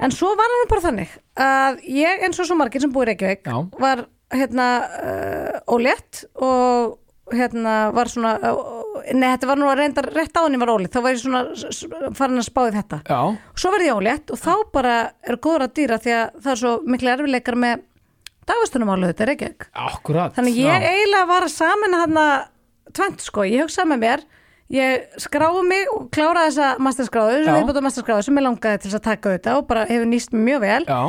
En svo var hann bara þannig að ég eins og svo margir sem búið í Reykjavík Já. var hérna uh, ólétt og hérna var svona uh, nei þetta var nú að reynda rétt á henni var ólétt þá var ég svona farin að spáði þetta. Já, svo verði ég ólétt og þá bara er góður að dýra því að það er svo miklu erfileikar með dagvistunum álega þetta er Reykjavík. Akkurat. Þannig ég já. eiginlega var að saman hann tvent sko, ég hugsaði með mér ég skráði mig og kláraði þessa masterskráðu, sem viðbúta masterskráðu sem ég langaði til að taka þetta og bara hefur nýst mjög vel. Já,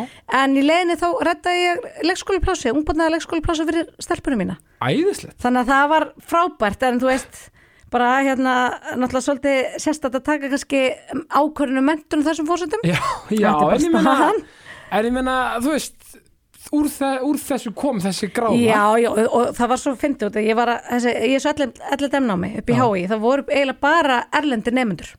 en í leiðinni þá reddaði ég leikskóliplási, ungbarnaði leikskóliplási fyrir stelpunum mína. Æðislegt. Þannig að það var frábært en þú veist bara hérna náttúrulega svolítið sérstætt að taka kannski ákvörðinu mentunum þessum fórsöndum já, já, en ég meina, þú veist úr, þe úr þessu kom þessi gráða Já, já, og, það var svo fyndið út ég að, þessi, ég er svo allir demnámi upp í. HÍ, það voru eiginlega bara erlendir nefndur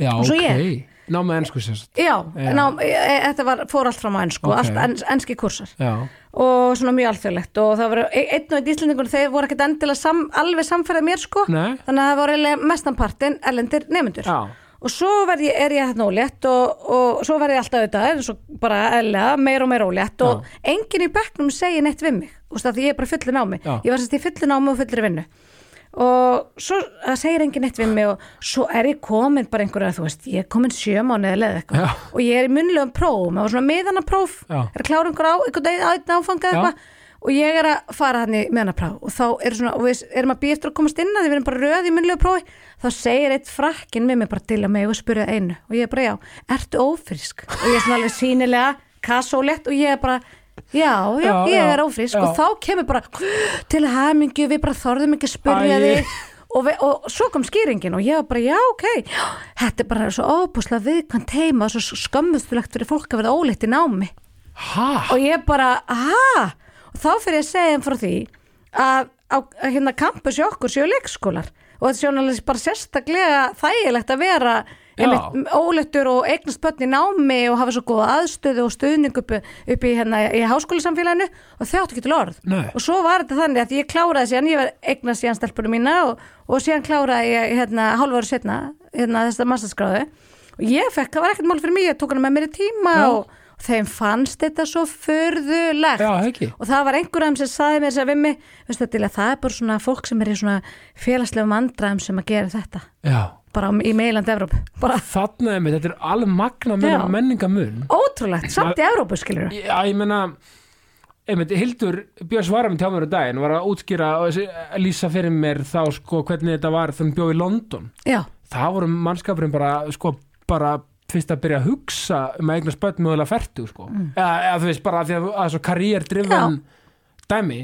já og svo ok, ég. námið ennsku sérst Já. Ná, e, e, þetta var, fór allt fram á ennsku, Ok. allt ens, enski kursar. Já, og svona mjög alþjóðlegt. Og það var e- einn og einn íslendingur þeir voru ekkert endilega sam, alveg samfærið mér sko. Nei. þannig að það voru eiginlega mestanpartin erlendir nefndur já, og svo ég, er ég hérna ólétt og, og svo verð ég alltaf auðvitað eins og bara eðlega, meir og meir ólétt og enginn í bekknum segir neitt við mig. Og ég er bara fullin á mig Já. ég var sérst í fullin á mig og fullri vinnu. Og svo það segir enginn neitt við mig og svo er ég komin bara einhverja þú veist, ég er komin sjö mánuði eða eitthvað. Já. og ég er í munlegum prófum, það var svona miðana próf Já. er að klára einhver á, einhvern áfanga Já. eitthvað. Og ég er að fara hann í meðanapráf og þá er svona, og við erum að býja eftir að komast inn að við erum bara röð í munlegu prófi þá segir eitt frakkin við mig bara til að mig og spyrja einu og ég er bara já, ertu ófrísk? Og ég er svona alveg sínilega kassólegt og ég er bara já, já, Já, ég er ófrísk. já. og þá kemur bara til hamingju, við bara þorðum ekki að spyrja Æ. þig. Og, og svo kom skýringin og ég var bara já, ok, þetta er bara svo óbúslega viðkvæmt teima og svo skömmustulegt fyrir fólk að verða óleitt í námi. Ha, og ég bara, aha og þá fyrir ég að segja þeim frá því að, að, að hérna campus í okkur séu leikskólar og þetta náttúrulega bara sérstaklega þægilegt að vera óleittur og eignast börn í námi og hafa svo góða aðstöðu og stuðning upp, upp í, hérna, í háskólasamfélaginu og þau áttu ekki til orð Nei. og svo var þetta þannig að ég kláraði síðan ég var eignast síðan stelpunum mína og, og síðan kláraði ég hérna, hálfa ára setna hérna, þessa massaskráðu og ég fekk, það var ekkert mál fyrir mig, ég tók hana með mér í tíma Já. og þeim fannst þetta svo furðulegt. Já, og það var einhver af þeim sem saði mér sem við mig, veistu þetta, það er bara svona fólk sem er í svona félagslegum andræðum sem að gera þetta, Já, bara í meilandi Evrópu, er mér, þetta er alveg magna með menningamun ótrúlegt, samt í Evrópu skilur Já, ég meina einmitt, Hildur Björns var að með tjámur á daginn var að útskýra og að lýsa fyrir mér þá sko hvernig þetta var þannig bjóð í London. Já, það voru mannskapurinn bara sko bara fyrst að byrja að hugsa um að eigna spöld mögulega færtu sko Mm. eða, eða þú veist bara að því að, að svo karriérdrifan dæmi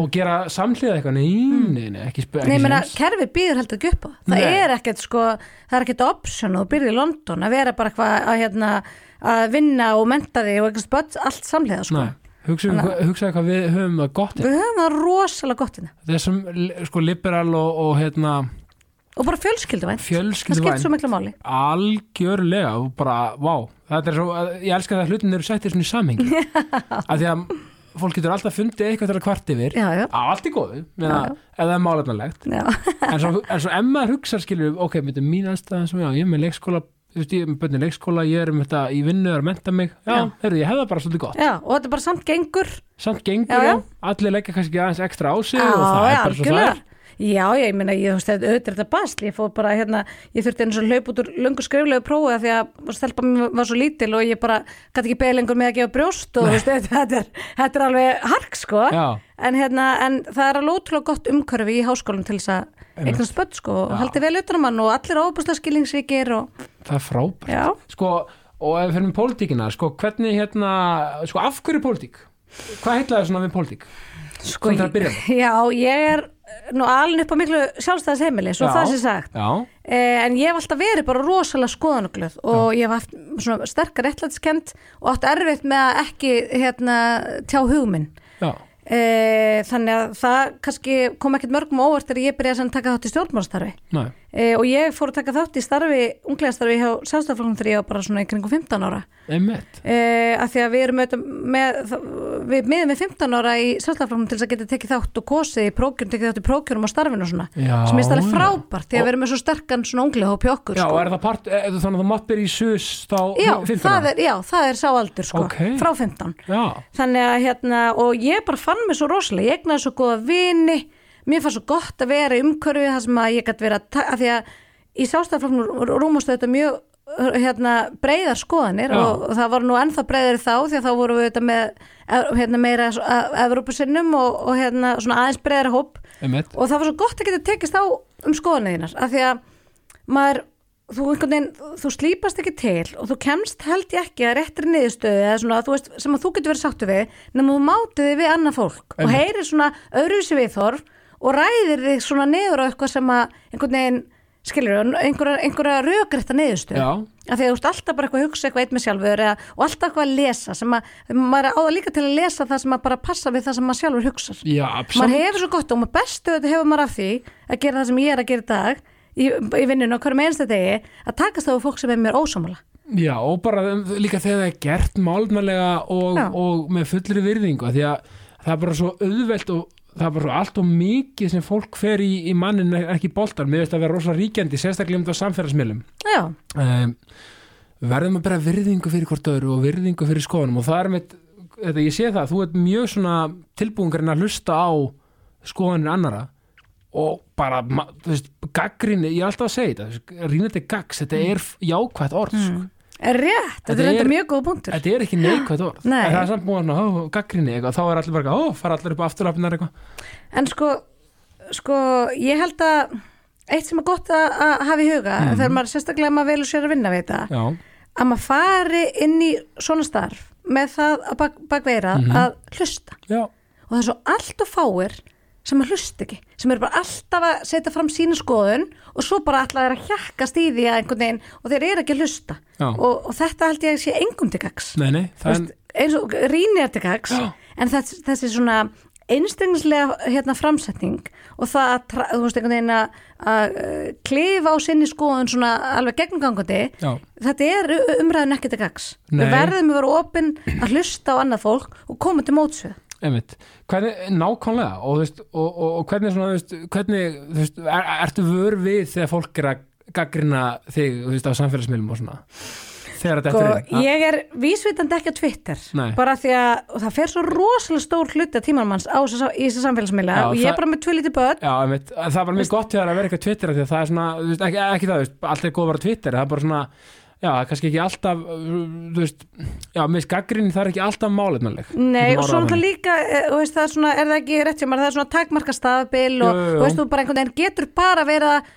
og gera samhliða eitthvað nei, nei, nei, ekki spöld. Nei, ég meina, kerfið býður heldur ekki upp á það. Það Nei. er ekkert sko, það er ekkert option og býrði í London að vera bara eitthvað að, hérna, að vinna og menta þig og eitthvað spöld allt samlega sko. Nei, hugsaðu hvað, hugsaðu hvað við höfum það gott Við höfum það rosalega gott hérna þessum sko liberal og, og hérna og bara fjölskylduvænt. Það fjölskylduvæn skipt svo miklu máli. algjörlega bara, er svo, ég elska það að hlutin eru settir svona í samhengi. Að því að fólk getur alltaf fundið eitthvað til að kvart yfir. Já, já. á allt í góðu, ef það er málefnalegt. Já, en svo, en svo maður hugsa skilur ok, þetta mín aðstæða sem ég er með leikskóla þú veist, ég er með bönni leikskóla, ég er með þetta í vinnu, er að menta mig, já, Já. heyrðu, ég hef það bara svolítið gott, já, og þetta er bara samt gengur. samt gengur Já, já. allir leggja kannski aðeins ekstra á sig og það er bara svo það er Já, já, ég meina, ég þú veist, auðvitað þetta basl, ég fór bara hérna, ég þurfti eins og hlaup út úr lungu skriflegu prófi af því að stelpa mér var svo lítil og ég bara gæti ekki beðið lengur með að gefa brjóst og þú veist, þetta, þetta, er, þetta er alveg hark, sko. En, hérna, en það er alveg ótrúlega gott umhverfi í háskólum til þess að eignast börn sko og haldi vel utan um hann og allir óbúslega skilningsríkir og það er frábært. Já, sko, og ef við fyrir með pólitíkina sko, hvernig hérna, sko, sko já, ég er nú alin upp á miklu sjálfstæðisheimili svo Já. það sé sagt. Já, eh, en ég hef alltaf verið bara rosalega skoðanuglöð og ég hef haft svona sterkar réttlætiskend og átt erfitt með að ekki hérna, tjá hugminn já, e, þannig að það kannski kom ekkert mörgum óvart þegar ég byrjaði að taka þátt í stjórnmálstarfi næ, e, og ég fór að taka þátt í starfi unglegastarfi hjá sjálfstæðarflokkum þegar ég var bara svona í kringum 15 ára e, að því að við erum auðvitað með við miðum með 15 ára í sjálfstæðarflokkum til þess að geta tekið þátt og kosið í prókjörn tekið þátt í prókjörum og starfinu og svona Já, sem er stærlega frábært því að við erum með svo sterkan svona unglega hópi okkur Já, sko. er það part, er, þannig að það mátt byrja í sus þá já, 15 það ára? já, það er sá aldur sko, Ok. frá 15 Já, þannig að hérna og ég bara fann mig svo rosalega, ég egnaði svo góða vini mér fannst svo gott að vera í umhverfið það sem að ég gæti vera að, að því að í sástaflokknum rúmustu þetta mjög hérna breyðar skoðanir Já. og það var nú ennþá breyðar þá því að þá vorum við þetta með hérna, meira Evrópusinnum og, og hérna svona aðeins breyðar hóp einmitt og það var svo gott að geta tekist á um skoðanir af því að maður þú, veginn, þú slípast ekki til og þú kemst held ég ekki að réttri niðurstöðu eða svona, þú veist, sem að þú getur verið sáttu við nema þú mátið þig við annað fólk og Einmitt. heyrir svona öðruvísi viðþorf og ræðir þig svona niður á eitthvað sem að einhvern veginn skilur, einhverja, einhverja rökrætta niðurstöðu. Já, af því að þú ert alltaf bara eitthvað að hugsa eitthvað eitt með sjálfur eða, og alltaf eitthvað að lesa sem að, maður er á það líka til að lesa það sem að bara passa við það sem maður sjálfur hugsar. Já, maður hefur svo gott og maður bestu þetta hefur maður af því að gera það sem ég er að gera í dag í, í vinninu á hverjum einsta degi að takast á við fólk sem er mér ósámála Já, og bara um, líka þegar það er gert málmælega og, og með fullri virðingu því að það er bara svo auðvelt og það er bara svo allt og mikið sem fólk fer í, í mannin ekki boltar, mér veist að vera rosa ríkjandi sérstaklega um á samfélagsmiðlum. Um, verðum að bera virðingu fyrir hvort öðru og virðingu fyrir skoðunum. Og það er með, þetta, ég sé það þú ert mjög svona tilbúingarinn að hlusta á skoðunir annara og bara, þú veist, gaggrinni ég er alltaf að segja þetta, rínandi gags þetta er jákvætt orð sko. Rétt, þetta er enda mjög góð punktur. Þetta er ekki neikvætt orð. Nei. en það er samt múið ó, gaggrinni eitthvað. Þá er allir bara, ó, fara allir upp á afturlapinar eitthvað. En sko, sko ég held að eitt sem er gott að, að hafa í huga Mhm. þegar maður sérstaklega maður velur sér að vinna við þetta já, að maður fari inn í svona starf með það að bak, bakveira Mhm. að hlusta. Já, og það er svo allt og fáir sem að hlusta ekki, sem eru bara alltaf að setja fram sína skoðun og svo bara alltaf er að hjakkast í því að einhvern veginn og þeir eru ekki að hlusta. Og, og þetta held ég að sé engum til gags nei, nei það Veist, eins og rýni er til gags Já. en þess, þessi svona einstaklingslega hérna framsetning og það að, þú veist, einhvern veginn að, að uh, klifa á sinni skoðun svona alveg gegnumgangandi já, þetta er umræðin ekki til gags við verðum að vera opinn að hlusta á annað fólk og koma til mótsvið einmitt. Hvernig, nákvæmlega og, veist, og, og, og hvernig svona, veist, hvernig, þú veist, er, ertu vör við þegar fólk er að gaggrina þig, þú veist, á samfélagsmiðlum og svona? Þegar þetta Sko, er þig ég er vísvitandi ekki á Twitter Nei. bara því að það fer svo rosalega stór hluti að tímanmanns á þessa- í þessu samfélagsmiðla og ég er bara með tvö lítið börn. Já, einmitt, það er bara mjög gott þegar að vera Twitter af því að það er svona, ekki, ekki það, allt er góð að vera Twitter, það er bara svona já, það kannski ekki alltaf þú veist, já, með skaggrinni það er ekki alltaf málefnaleg Nei, og svo orðað náttúrulega þannig. líka, eh, þú veist, það er svona, er það ekki rétt sem maður, það er svona takmarka staðbil og, þú veist, þú bara einhvern veginn getur bara verið að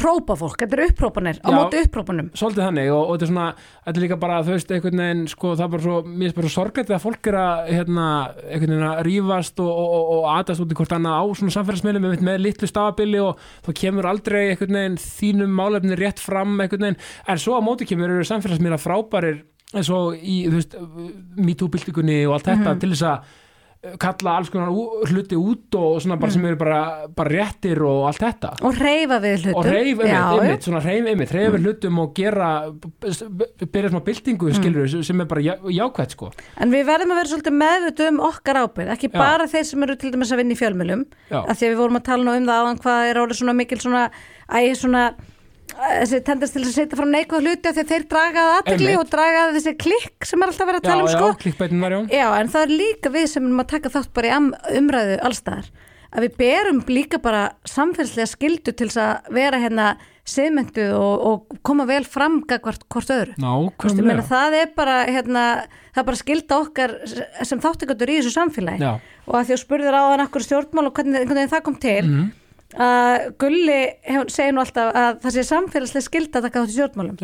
hrópa fólk, þetta er upprópanir á móti upprópunum. Svolítið þannig og, og þetta er svona, þetta er líka bara þú veist, einhvern veginn, sko, það er bara svo mér er bara svo sorgætt að fólk er að hérna, einhvern veginn að rífast og, og, og, og aðast út í hvort annað á svona samfélagsmiðlum með, með litlu stafabili og þá kemur aldrei einhvern veginn þínum málefni rétt fram einhvern veginn, en svo á móti kemur eru samfélagsmiðla frábærir eins og í, þú veist, MeToo-byltingunni og allt þetta til þess að kalla alls konar hluti út og svona bara sem eru bara, bara réttir og allt þetta Og reyfa við hlutum. og reyfa mm. hlutum og gera byrja svona byltingu skilur sem er bara já, jákvætt sko En við verðum að vera svolítið meðvituð um okkar ábyrð, ekki Já. bara þeir sem eru til dæmis að vinna í fjölmjölum, að því að við vorum að tala nú um það áðan hvað er orðið svona mikil svona, æ, svona, þessi tendast til að setja fram neikvæð hluti af því að þeir draga að aðtegli og draga að þessi klikk sem er alltaf verið að já, tala um já, sko. klikkbætunar já Já, en það er líka við sem erum að taka þátt bara í umræðu allstaðar að við berum líka bara samfélagslega skildu til þess að vera hérna siðmynduð og, og koma vel fram gagvart hvort öðru. Meina, nákvæmlega það er bara hérna, það er bara skilda okkar sem þáttekandur í þessu samfélagi já, og að því að spurðir á hann akkur stjórnmál og hvernig, hvernig það kom til Mhm. Að Gulli segir nú alltaf að það sé samfélagslega skilda að taka þátt í stjórnmálum.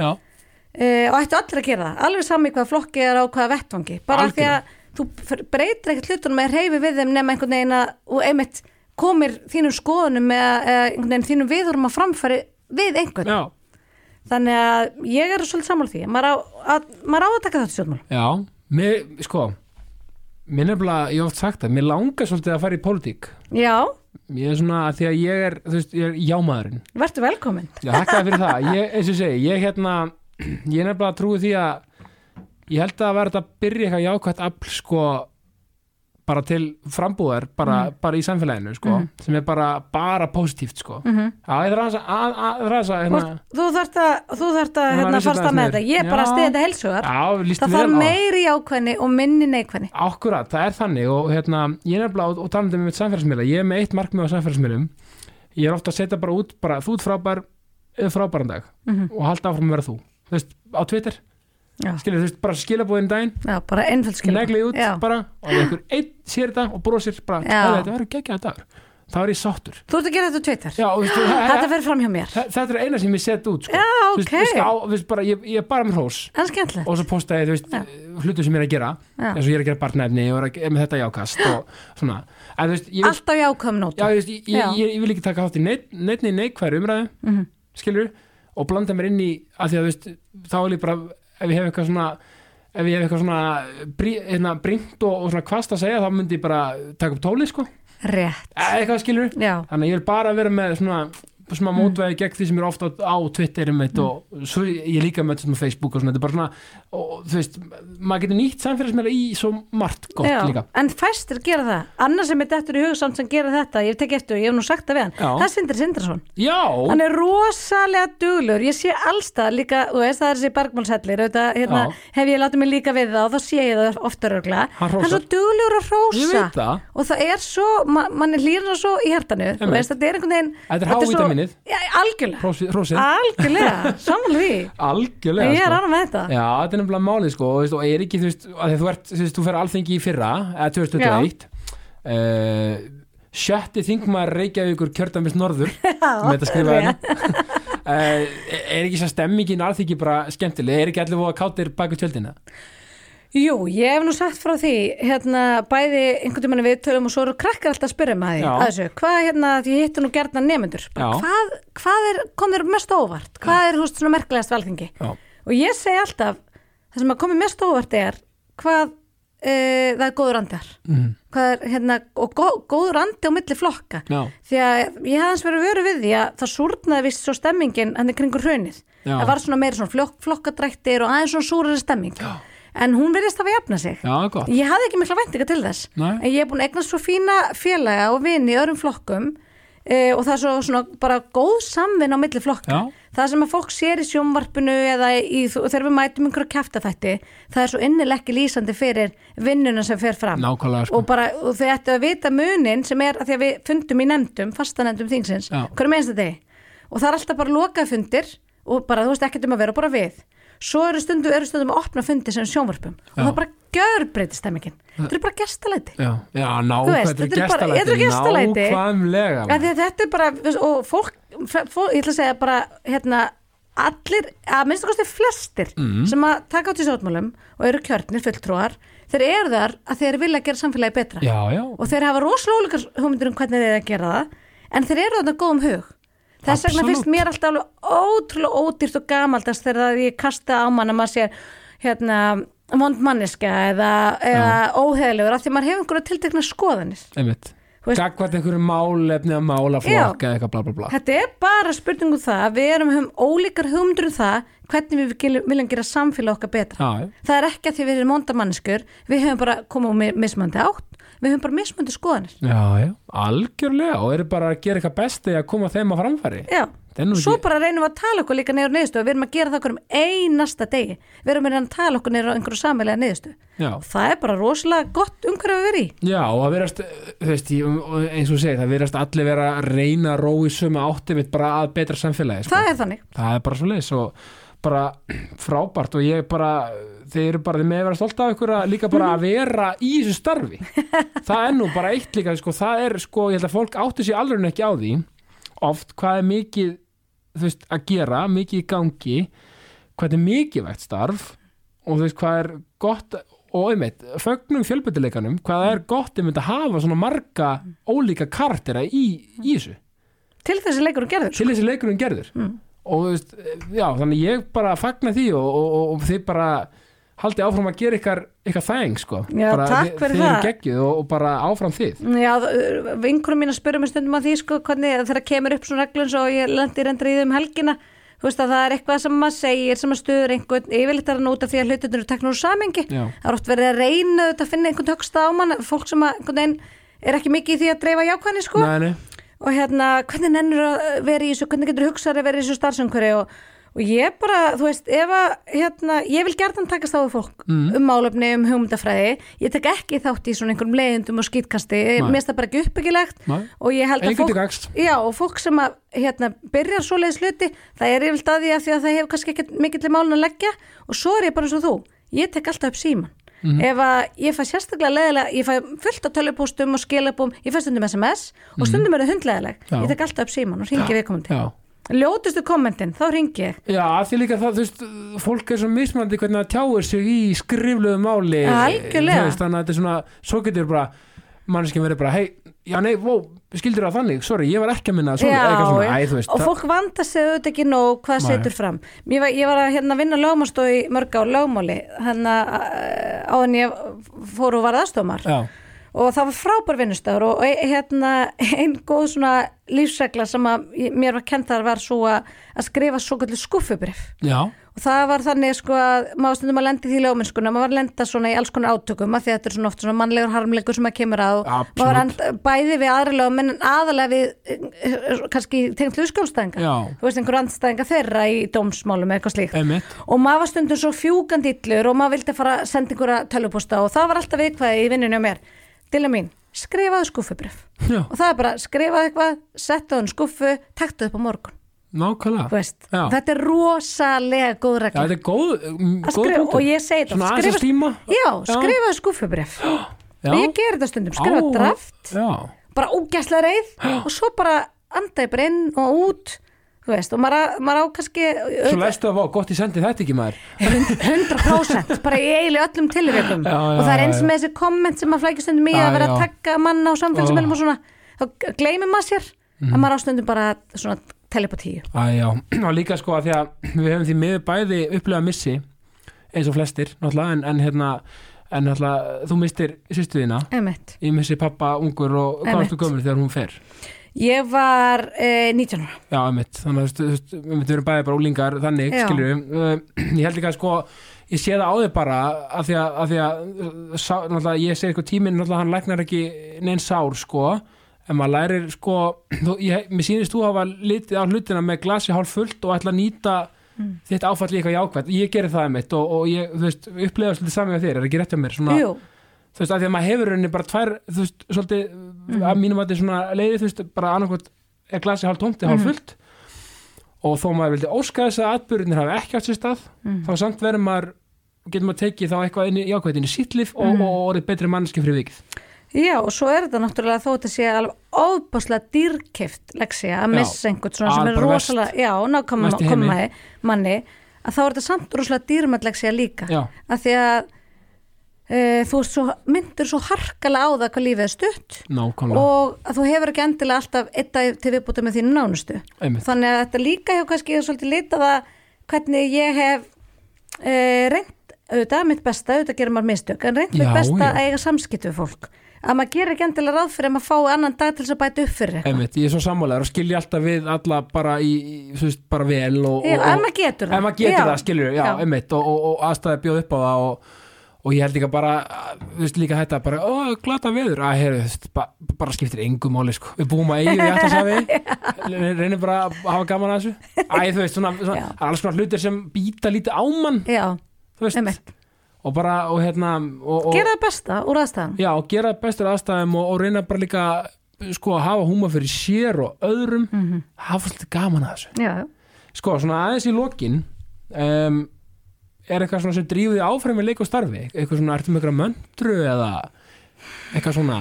Uh, og ættu allir að gera það. Alveg sami hvað flokki er á hvaða vettvangi. Bara því að þú breytir ekkert hlutunum með reyfi við þeim nema einhvern veginn að og einmitt komir þínum skoðunum eða, eða einhvern veginn þínum viðurum að framfæri við einhvern. Já, þannig að ég er svolítið sammála því. Að maður á að, maður á að taka þetta stjórnmál já. Mér, sko mér nefnilega, ég hef oft sagt það, mér langar svolítið að fara í pólitík. Já, ég er svona, því að ég er, þú veist, ég er jámaðurinn verður velkomin Já, þakkaði fyrir það. Ég, eins og segi, ég hérna, ég er nefnilega að trúi því að ég held að þetta að byrja eitthvað jákvætt afl, sko, bara til frambúðar, bara, bara í samfélaginu, sko, sem er bara, bara positíft, sko. mm -hmm. Að, að, að, að, að, hérna, þú þarft að, þú þarft að hérna, fasta þetta með þetta. ég er bara að stiða þetta líst það þarf meiri ákvæðni og minni neikvæðni. Akkurat, það er þannig og hérna, ég er nefnilega, og, og talandi með samfélagsmiðla, ég er með eitt markmið á samfélagsmiðlum, ég er ofta að setja bara út, bara, þú ert frábær, eða frábæran dag Mhm. og halda áfram að vera þú, þú veist, á Twitter, skilur, þú veist, bara skilabúðin daginn, já bara einföld skil neglið út Já. bara og ef einhver einn sér þetta og brosir bara, Já. "Heyrðu, þetta verður geggjað dagur. Þá er ég sáttur. Þú ert að gera þetta það- þetta fer fram hjá mér. þetta er eina sem ég set út sko. já, Þú veist, ok, veistu, á, veistu, bara, ég, ég er bara með hrós. Er og svo posta ég þú veist, Já. hlutu sem ég er að gera. Eins og ég er að gera barnefni og er með þetta jákast og svona. En, veist, ég, vil, alltaf jákvæðum nótum. Já, veist, ég, ég, ég, vil ekki taka þátt í neitt, neitni neikværi umræðu Mhm. skilur og blanda mér inn í að því að þú veist, þá vil ég bara ef ég hef eitthvað svona ef ég hef eitthvað svona brí, hérna, bringt og, og svona kvast að segja þá myndi ég bara taka upp tóli sko. Rétt, eða eitthvað skilur já, þannig að ég vil bara vera með svona smá mótvæði gegn því sem er ofta á Twitter um eitt og svo ég líka með þetta með Facebook og svona, þetta er bara svona og þú veist, maður getur nýtt samfélagsmeila í svo margt gott Já, líka. en fæstir gera það. Annars sem er dettur í hugsamt sem gera þetta ég tekið eftir og ég hef nú sagt það við hann Já. það er Sindri Sindrason. Já, hann er rosalega duglur ég sé allstað líka, þú veist það er þessi bergmálshellir auðvitað, hérna, hef ég látið mig líka við það og þá sé ég það ofta rögla Hann er svo duglur að það. Og það er svo, ma mann er hlýrna svo í hjartanu. Þú veist, þetta er einhvern veginn H-vítamínið. Já, algjörlega, Hrósið, algjörlega samanlega því, algjörlega ég er sko. annað með þetta. Já, þetta er nefnilega málið sko. Og, veist, og er ekki, þú veist, að þú ert þú veist, þú fer alþengi í fyrra, eða 2021 uh, sjötti þingmaður Reykjavíkur kjördæmis norður með þetta skrifa hérna. uh, er ekki svo stemmingin alþengi bara skemmtileg, er ekki allir voða kátir baku tjöldina? Jú, ég hef nú sagt frá því hérna bæði einhvern tímann við tölum og svo eru krakkar alltaf að spyrja maður því Já. að þessu, hvað hérna, því ég hitti nú gerðna nefndur Já. hvað, hvað er, kom þér mest óvart? Hvað er húst svona merkilegast valgengi Já, og ég segi alltaf, það sem að komi mest óvart er hvað e, það er góður andjar mm. hvað er hérna, og gó, góður andi á milli flokka. Já, því að ég hafði hans verið vöru við því að það súrnaði vist svo stemmingin hann er kringur hrunið. Já. það var svona meira svona flokk, en hún verðist hafa jafna sig já, gott Ég hafði ekki mikla væntinga til þess Nei. en ég er búin að eignast svo fína félaga og vini í öðrum flokkum e, og það er svo svona bara góð samvinn á milli flokka. Já. Það sem að fólk sér í sjónvarpinu eða í, þegar við mætum einhverja kæftafætti það er svo innileg ekki lýsandi fyrir vinnuna sem fer fram Nákvæmlega sko og, bara, og þau ættu að vita munin sem er að því að við fundum í nefndum, fastanefndum þingsins, Já. hverju meðinst þetta og það er alltaf bara lokað fundir og bara þú veist ekkert um að vera bara við svo eru stundum, eru stundum að opna fundi sem sjónvarpum. Og Já. það bara gjör breytist stemmingin þetta er bara gestalæti. Já, já nákvæmlega, veist, þetta er bara- gestalæti. Þetta er bara, og fólk, fólk ég ætla að segja bara, hérna allir, að minnst að kosti flestir Mhm. sem að taka átt í sjótmálum og eru kjörnir fulltrúar, þeir eru þar að þeir vilja gera samfélagi betra. Já, já, og þeir hafa rosalega hugmyndir um hvernig þeir eiga að gera það en þeir eru þarna góðum hug þess vegna Absolutt. finnst mér alltaf alveg ótrúlega ódýrt og gamaldast þegar ég kasta á mann að maður sé hérna vond manneska eða, eða óheðilegur af því maður hefur einhverja tiltekna skoðanir einmitt Gagvært einhverju málefni að mála flokka eða eitthvað bla bla bla Þetta er bara spurning um það að við erum höfum ólíkar hugmyndur um það hvernig við viljum- gera samfélag okkar betra. Já. Það er ekki að því við erum mondamanniskur, við höfum bara komið úr mismöndi átt, við höfum bara mismöndi skoðanir. Já, já, algjörlega og eru bara að gera eitthvað besti að koma þeim á framfæri Já, svo ekki- bara reynum við að tala okkur líka neyður niðurstu við erum að gera það okkur um einasta degi. Við erum að tala okkur neyður á einhverju samfélagi niðurstu. Já, Það er bara rosalega gott umhverju að vera í. já og það verðast veist, ég, eins og þú segir, það verðast allir vera að reyna að rói sömu átti mitt bara að betra samfélagi sko. Það er þannig. það er bara þeir eru bara, þeir með að vera stolt af ykkur að líka bara að vera í þessu starfi. Það er nú bara eitt líka sko, það er sko, ég held að fólk átti sér alveg ekki á því oft hvað er mikið þú veist, að gera, mikið í gangi hvað er mikilvægt starf og þú veist hvað er gott og einmitt, fögnum fjölbyrtileikanum hvað er gott einmitt að hafa svona marga ólíka kartera í, í þessu. Til þessi leikur og gerður. til þessi leikurinn gerður og þú veist, já, þannig ég bara fagna því og, og, og, og þið bara haldið áfram að gera ykkar, ykkar þæng sko, Já, bara takk þið, fyrir þið eru það. geggjuð og, og bara áfram þið. Já, vinkurum mín að spyrja mig stundum að því sko hvernig þegar kemur upp svona reglun svo ég lendi reyndri í þeim helgina þú veist að það er eitthvað sem maður segir sem að stuður einhvern, yfirleitt er að nota því að hlutunir eru teknur úr samengi, það er oft verið að reyna auðvitað að finna einhvern högsta á mann fólk sem að einhvern veginn er ekki mikið í því að dreifa jákvæðni sko. Nei, nei. og hérna hvernig nennur að vera í þessu hvernig getur hugsað að vera í þessu starfsumhverju og, og ég bara, þú veist, ef að hérna, ég vil gerðan takast á við fólk Mm. um málefni, um hugmyndafræði. Ég tek ekki þátt í svona einhverjum leiðindum og skýtkasti, mér finnst það bara ekki uppbyggilegt. Nei. og ég held að fólk já, fólk sem að hérna, byrjar svoleiðis hluti, það er yfirlt að því að því að það hefur kannski ekki mikill málun að leggja. Og svo er ég bara eins og þú, ég tek alltaf upp síman Mhm. ef að ég fæ sérstaklega leðilega, ég fæ fullt af tölupústum og skilabúm, ég fæ stundum SMS stundum Mhm. Upp síman og viðkomandi. Já. Ljótustu kommentin, þá ringi ég. Já, af því líka það, þú veist, fólk er svo mismandi hvernig það tjáir sig í skrifluðu máli Algjörlega. Þú veist, þannig að þetta er svona, svo getur bara manneskinn verið bara, hei, já nei, ó, skildir það þannig, sorry, ég var ekki að minna svona, Já, eitthvað svona, æ, þú veist og það- fólk vanda sig auðvitað ekki nóg hvað Nei. setur fram. Ég var, ég var að hérna, vinna lögmástof í mörg á lögmáli. Hann að á henni ég fór og það var frábær vinnustöður og e- hérna einn góð svona lífsregla sem að mér var kent þar var svo að, að skrifa svo kallu skuffubrif Já, og það var þannig sko að maður stundum að lendi því ljóminnskuna, maður var að lenda svona í alls konar átökum að því að þetta er svona oft svona mannlegur harmleikur sem að kemur að og Absolutt. maður var bæði við aðra lögum en aðalega við eh, eh, kannski tengd hluskjólstæðinga Já. þú veist einhver andstæðinga þeirra í dómsmálum eða eitthvað slíkt. Einmitt. Og maður var stundum svo fjúkandi illur og maður vildi fara að senda einhverja á mér Dilla mín, skrifaðu skuffubrif og það er bara, skrifaðu eitthvað, settu hann skuffu taktu upp á morgun, nákvæmlega. Þetta er rosalega góð regla. Er góð, Að góð og ég segi þetta að skrifa- já, skrifaðu skuffubrif Já. og ég ger þetta stundum, skrifa Á, draft. Já, bara ógæslega reið. Og svo bara anda ég bara inn og út þú veist, og maður, maður á kannski svo læstu að vá, gott ég sendi þetta ekki maður. 100% bara í eiginlega öllum já, og það er eins með þessi komment sem maður flækir stundum í Já, að vera að já. takka manna á samfélagsmeilum og svona. Þá gleymir maður sér Mhm. að maður á stundum bara svona telepatíu Æjá, og líka sko að því að við hefum því miður bæði upplega missi eins og flestir, náttúrulega en, en hérna, en náttúrulega þú mistir sýstuðina, ég missi pappa ungur og hvað Einmitt. varstu gömul þegar hún fer ég var eh, 19 ára. Já, einmitt, þannig að við erum bæði bara úlingar þannig, Já. skilur við ég held ekki að sko, ég sé það á þig bara að því að, að, því að sá, náttúrulega, ég segi eitthvað tíminn, náttúrulega hann læknar ekki neinn sár, sko. En maður lærir, sko þú, ég, mér sýnist þú hafa litið á hlutina með glasi hálf fullt og ætla að nýta þitt áfall í eitthvað jákvæmt, ég gerir það einmitt og, og ég, þú veist, upplega svolítið saman með þér, er ekki rétt hjá mér, svona Jú, þú veist, að því að maður hefur henni bara tvær, þú veist, svolítið að mínum að þetta er svona leiði, þú veist, bara annarkvæmt er glasi hálf tómt eða hálf fullt. Og þó maður vildi óska þess að atbyrðinir hafi ekki átt sér stað þá samt verður maður, getur maður tekið þá eitthvað inn í í sýtlif og, og orðið betri mannski fyrir vikið. Já og svo er þetta náttúrulega þó þetta sé alveg óbáslega dýrkeft leksja að missa einhvern svona sem er rosalega já, í heimi. manni að þá er þetta samt rosalega dýrmætt leksja líka. Já, að því að e, þú svo, myndur svo harkalega á það hvað lífið er stutt. Nákvæmlega. Og að þú hefur ekki endilega alltaf eitt dag til viðbúta með þínu nánustu. Einmitt, þannig að þetta líka hefur kannski svolítið litað að hvernig ég hef e, reynd auðvitað mitt besta, auðvitað gerir maður mistök en reynd mitt besta já. að eiga samskipt við fólk. Að maður gerir ekki endilega ráð fyrir að maður fái annan dag til þess að bæta upp fyrir eitthvað. Ég er svo sammálaður og skilja alltaf við alla bara í, veist, bara vel og, Já, og, ef maður getur það. maður getur það, skilur, já, einmitt og, og, og aðstæði bjóð upp á það og, og ég held líka bara, þú veist líka þetta bara, ó, glata veður, að heyrðu, ba, bara skiptir engu máli, sko, við búum að eigið í ættasafi, reynir bara að hafa gaman að þessu, æ, þú veist, svona, svona það er alls konar hlutir sem býta lítið á mann, Já, þú veist, einmitt. og bara, og hérna, og, og gera það besta úr aðstæðan já, og gera bestur aðstæðum og, og reyna bara líka, sko, að hafa húma fyrir sér og öðrum, Mhm. hafa svolítið gaman að þessu. Já, Sko, svona aðeins í lokin um, er eitthvað svona sem drífið áfram með leik og starfi? Eitthvað svona, ertu með eitthvað möndru eða eitthvað svona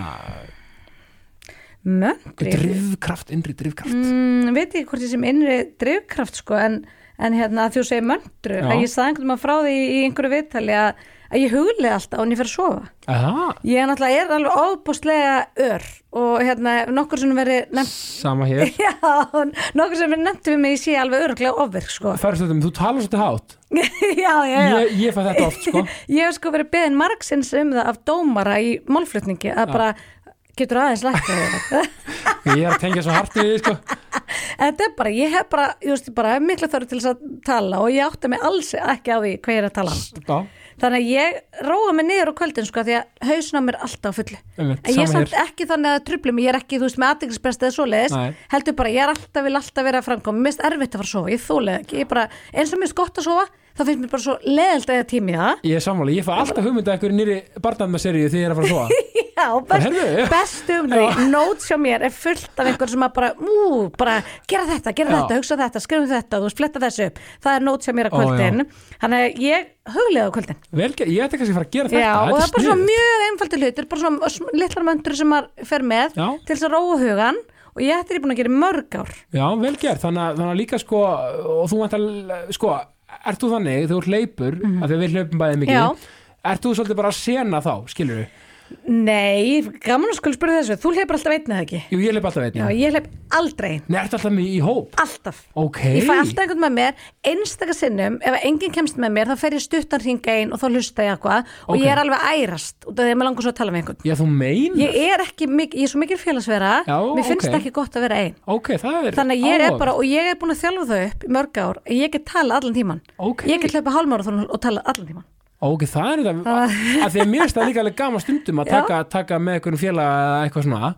möndri drifkraft, innri drifkraft. Mm, veit ekki hvort ég sem innri drifkraft sko en, en hérna þú segir möndru að ég sagði einhvern veginn frá því í einhverju viðtali að, að ég huglega alltaf án ég fer að sofa. Aha, ég er náttúrulega er alveg óbúslega ör og hérna nokkur sem verið nefnt sama hér. Já, nokkur sem verið nefnt við mig ég sé alveg örglega ofvirk sko. Færstöðum, þú talar svolítið hátt já, já, já. Ég, ég fæ þetta oft, sko. Ég hef sko verið beðin margsins um það af dómara í málflutningi að bara getur aðeins þetta ég er að tengja svo hart við, þig, sko. Þetta er bara, ég hef bara, veist, bara hef mikla þörf til þess að tala og ég átta mig alls ekki á því hvað ég er að tala. Já, Þannig að ég róa mig niður á kvöldin sko því að hausna mér alltaf á fullu. einmitt, En ég er samt hér. ekki þannig að trubli mig, ég er ekki, þú veist, með aðeinsprest eða svoleiðis, heldur bara, ég er alltaf, vil alltaf vera að framkoma, mér finnst erfitt að fara að sofa, ég þólega ekki, bara, eins og mér finnst gott að sofa, þá finnst mér bara svo leðilt að ég tími það. Ég er sammála, ég fæ alltaf hugmynda eitthvað nýri barnafnaseríu þegar ég er að fara að sofa Já, best, heyrðu. best um því, nót hjá mér er fullt af einhver sem að bara, ú, bara gera þetta, gera Já. þetta, hugsa þetta, skrifum þetta, þú veist, fletta þessu upp, það er nót hjá mér Ó, kvöldin, þannig að ég huglega á kvöldin. Vel, ég ætti kannski að fara að gera þetta Já, og það er bara svona mjög einfaldi hlutur, bara svona litlar möndur sem maður fer með Já. til þess að róa hugan og ég ætti búin að gera mörg ár. Já, vel gert, þannig að, þannig að líka sko og þú vant að, sko ert þú þannig, þú ert leipur, mm -hmm. að því að við hlaupum bæði mikið ert þú svolítið bara að sena þá, skilur við Nei, gaman að skulu spyrja þessu Þú hleypur alltaf einn eða ekki Jú, ég leip alltaf einn. Já, ég hleyp aldrei Nei, ertu alltaf með í hóp? Alltaf Ok. Ég fæ alltaf einhvern með mér, einstaka sinnum ef enginn kemst með mér, þá fer ég stuttan hringa einn og þá hlusta ég eitthvað og Ok. ég er alveg ærast út af því að mér langar svo að tala með einhvern Já, þú mein? Ég er ekki, ég er svo mikil félagsvera Já, mér finnst ok. ekki gott að vera einn Ok, það er þannig ég er bara, og ég er búin að þjálfa þau upp í mörg ár, ég get tala allan tíman ég get hlaupa hálmára og tala allan tíman Ok, það er þetta, að því að mér finnst það líka alveg gaman stundum að taka, taka með einhverjum félag eða eitthvað svona.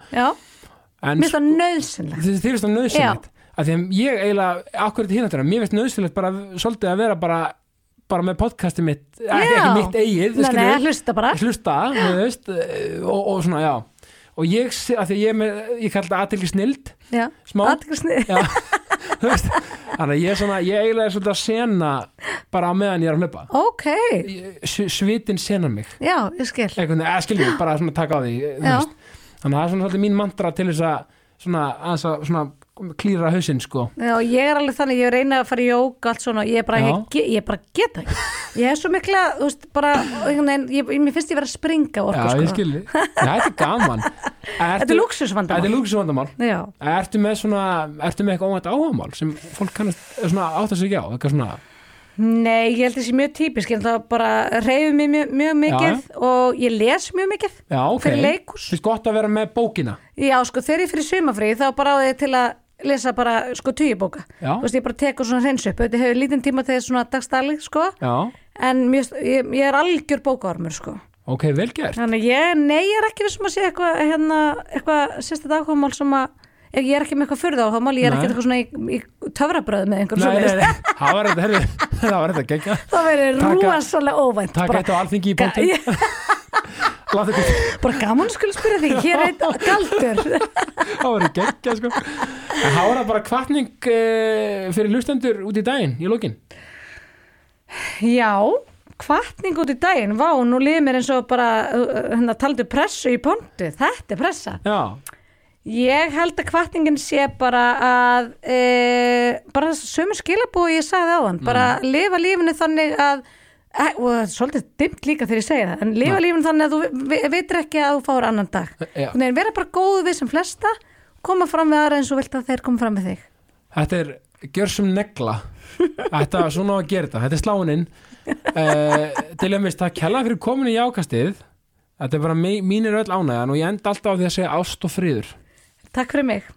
Mér finnst það nöðsynlegt þið finnst það nöðsynlegt að því að ég eiginlega, akkur þetta hináttina mér finnst nöðsynlegt bara svolítið að vera bara bara með podcasti mitt, ekki, Já. ekki mitt eigið Nei, nei, hlusta bara. Hlusta, veist eh, og, og svona, já. Og ég, að því að ég, með, ég kalli það aðtekli snild Já, Smá. þannig að ég er svona, ég eiginlega er svolítið að sena bara á meðan ég er að hlaupa. Ok, Ég- s- svitin senar mig. Já, ég skil. Eða skiljum, bara svona taka á því þannig að það er svona svolítið mín mantra til þess að svona, að svona klýra hausinn sko. Já, ég er alveg þannig, ég reyna að fara í jóga allt svona, ég er bara, Já. ég, ég bara geta ekki. Ég er svo mikla, þú veist, bara veginn, ég, ég, mér finnst ég vera að springa orku, Já, ég sko. skilji, Já, þetta er gaman. Þetta er lúxusvandamál. Þetta er lúksusvandamál Já, Ertu með svona, ertu með eitthvað óvænt áhagamál sem fólk kannast, er svona átt að sig á? Eitthvað svona, nei, ég held þessi mjög típisk, ég það bara reyfi mig mjög, mjög mikið og ég les mjög mikið já, ok. leikhús. Finnst gott að vera með bókina. Já, sko, þegar ég fyrir sumafrí þá bara á því til að lesa bara, sko, tugibóka. Já. Þú veist, ég bara tekur svona hreins upp, þetta hefur lítinn tíma þess svona dagstali, sko. Já, en mjög, ég, ég er algjör bókaormur, sko. Ok, vel gert. Þannig ég, nei, ég er ekki vissum að sé eitthvað, hérna, eitthvað sérstætt áhugamál sem að, ég er ekki með eitthvað furða áhugamál, ég er ekki eitthvað svona í, í töfrabröð með einhverjum Nei, nei, nei, það var þetta, Það var þetta gegga Það verður Taka- rosalega óvænt. Takk eitt á alþingi í ga- ekki, bara gaman skulle spyrja þig, hér er eitt galdur. það var geggja sko. En það var bara kvartning uh, fyrir lustendur út í daginn, í lókin Já, kvartning út í daginn, vá, nú liðið mér eins og bara, uh, hérna, taldu pressu í pontu, þetta er pressa. Já, Ég held að kvartningin sé bara að e, bara sömu skilabúi ég sagði á hann, bara lifa lífinu þannig að og það er svolítið dimmt líka þegar ég segi það, en lifa lífinu þannig að þú ve veitir ekki að þú fáir annan dag. Já. Nei, vera bara góðu við sem flesta koma fram við aðra eins og vilt að þeir koma fram við þig. Þetta er gjörsum negla. Þetta var svona að gera þetta. Þetta er sláininn uh, Til að mist, það kella fyrir komin í ákastið. Þetta er bara mí- mínir öll ánægjan og ég enda alltaf á því að segja ást og friður. Takk fyrir mig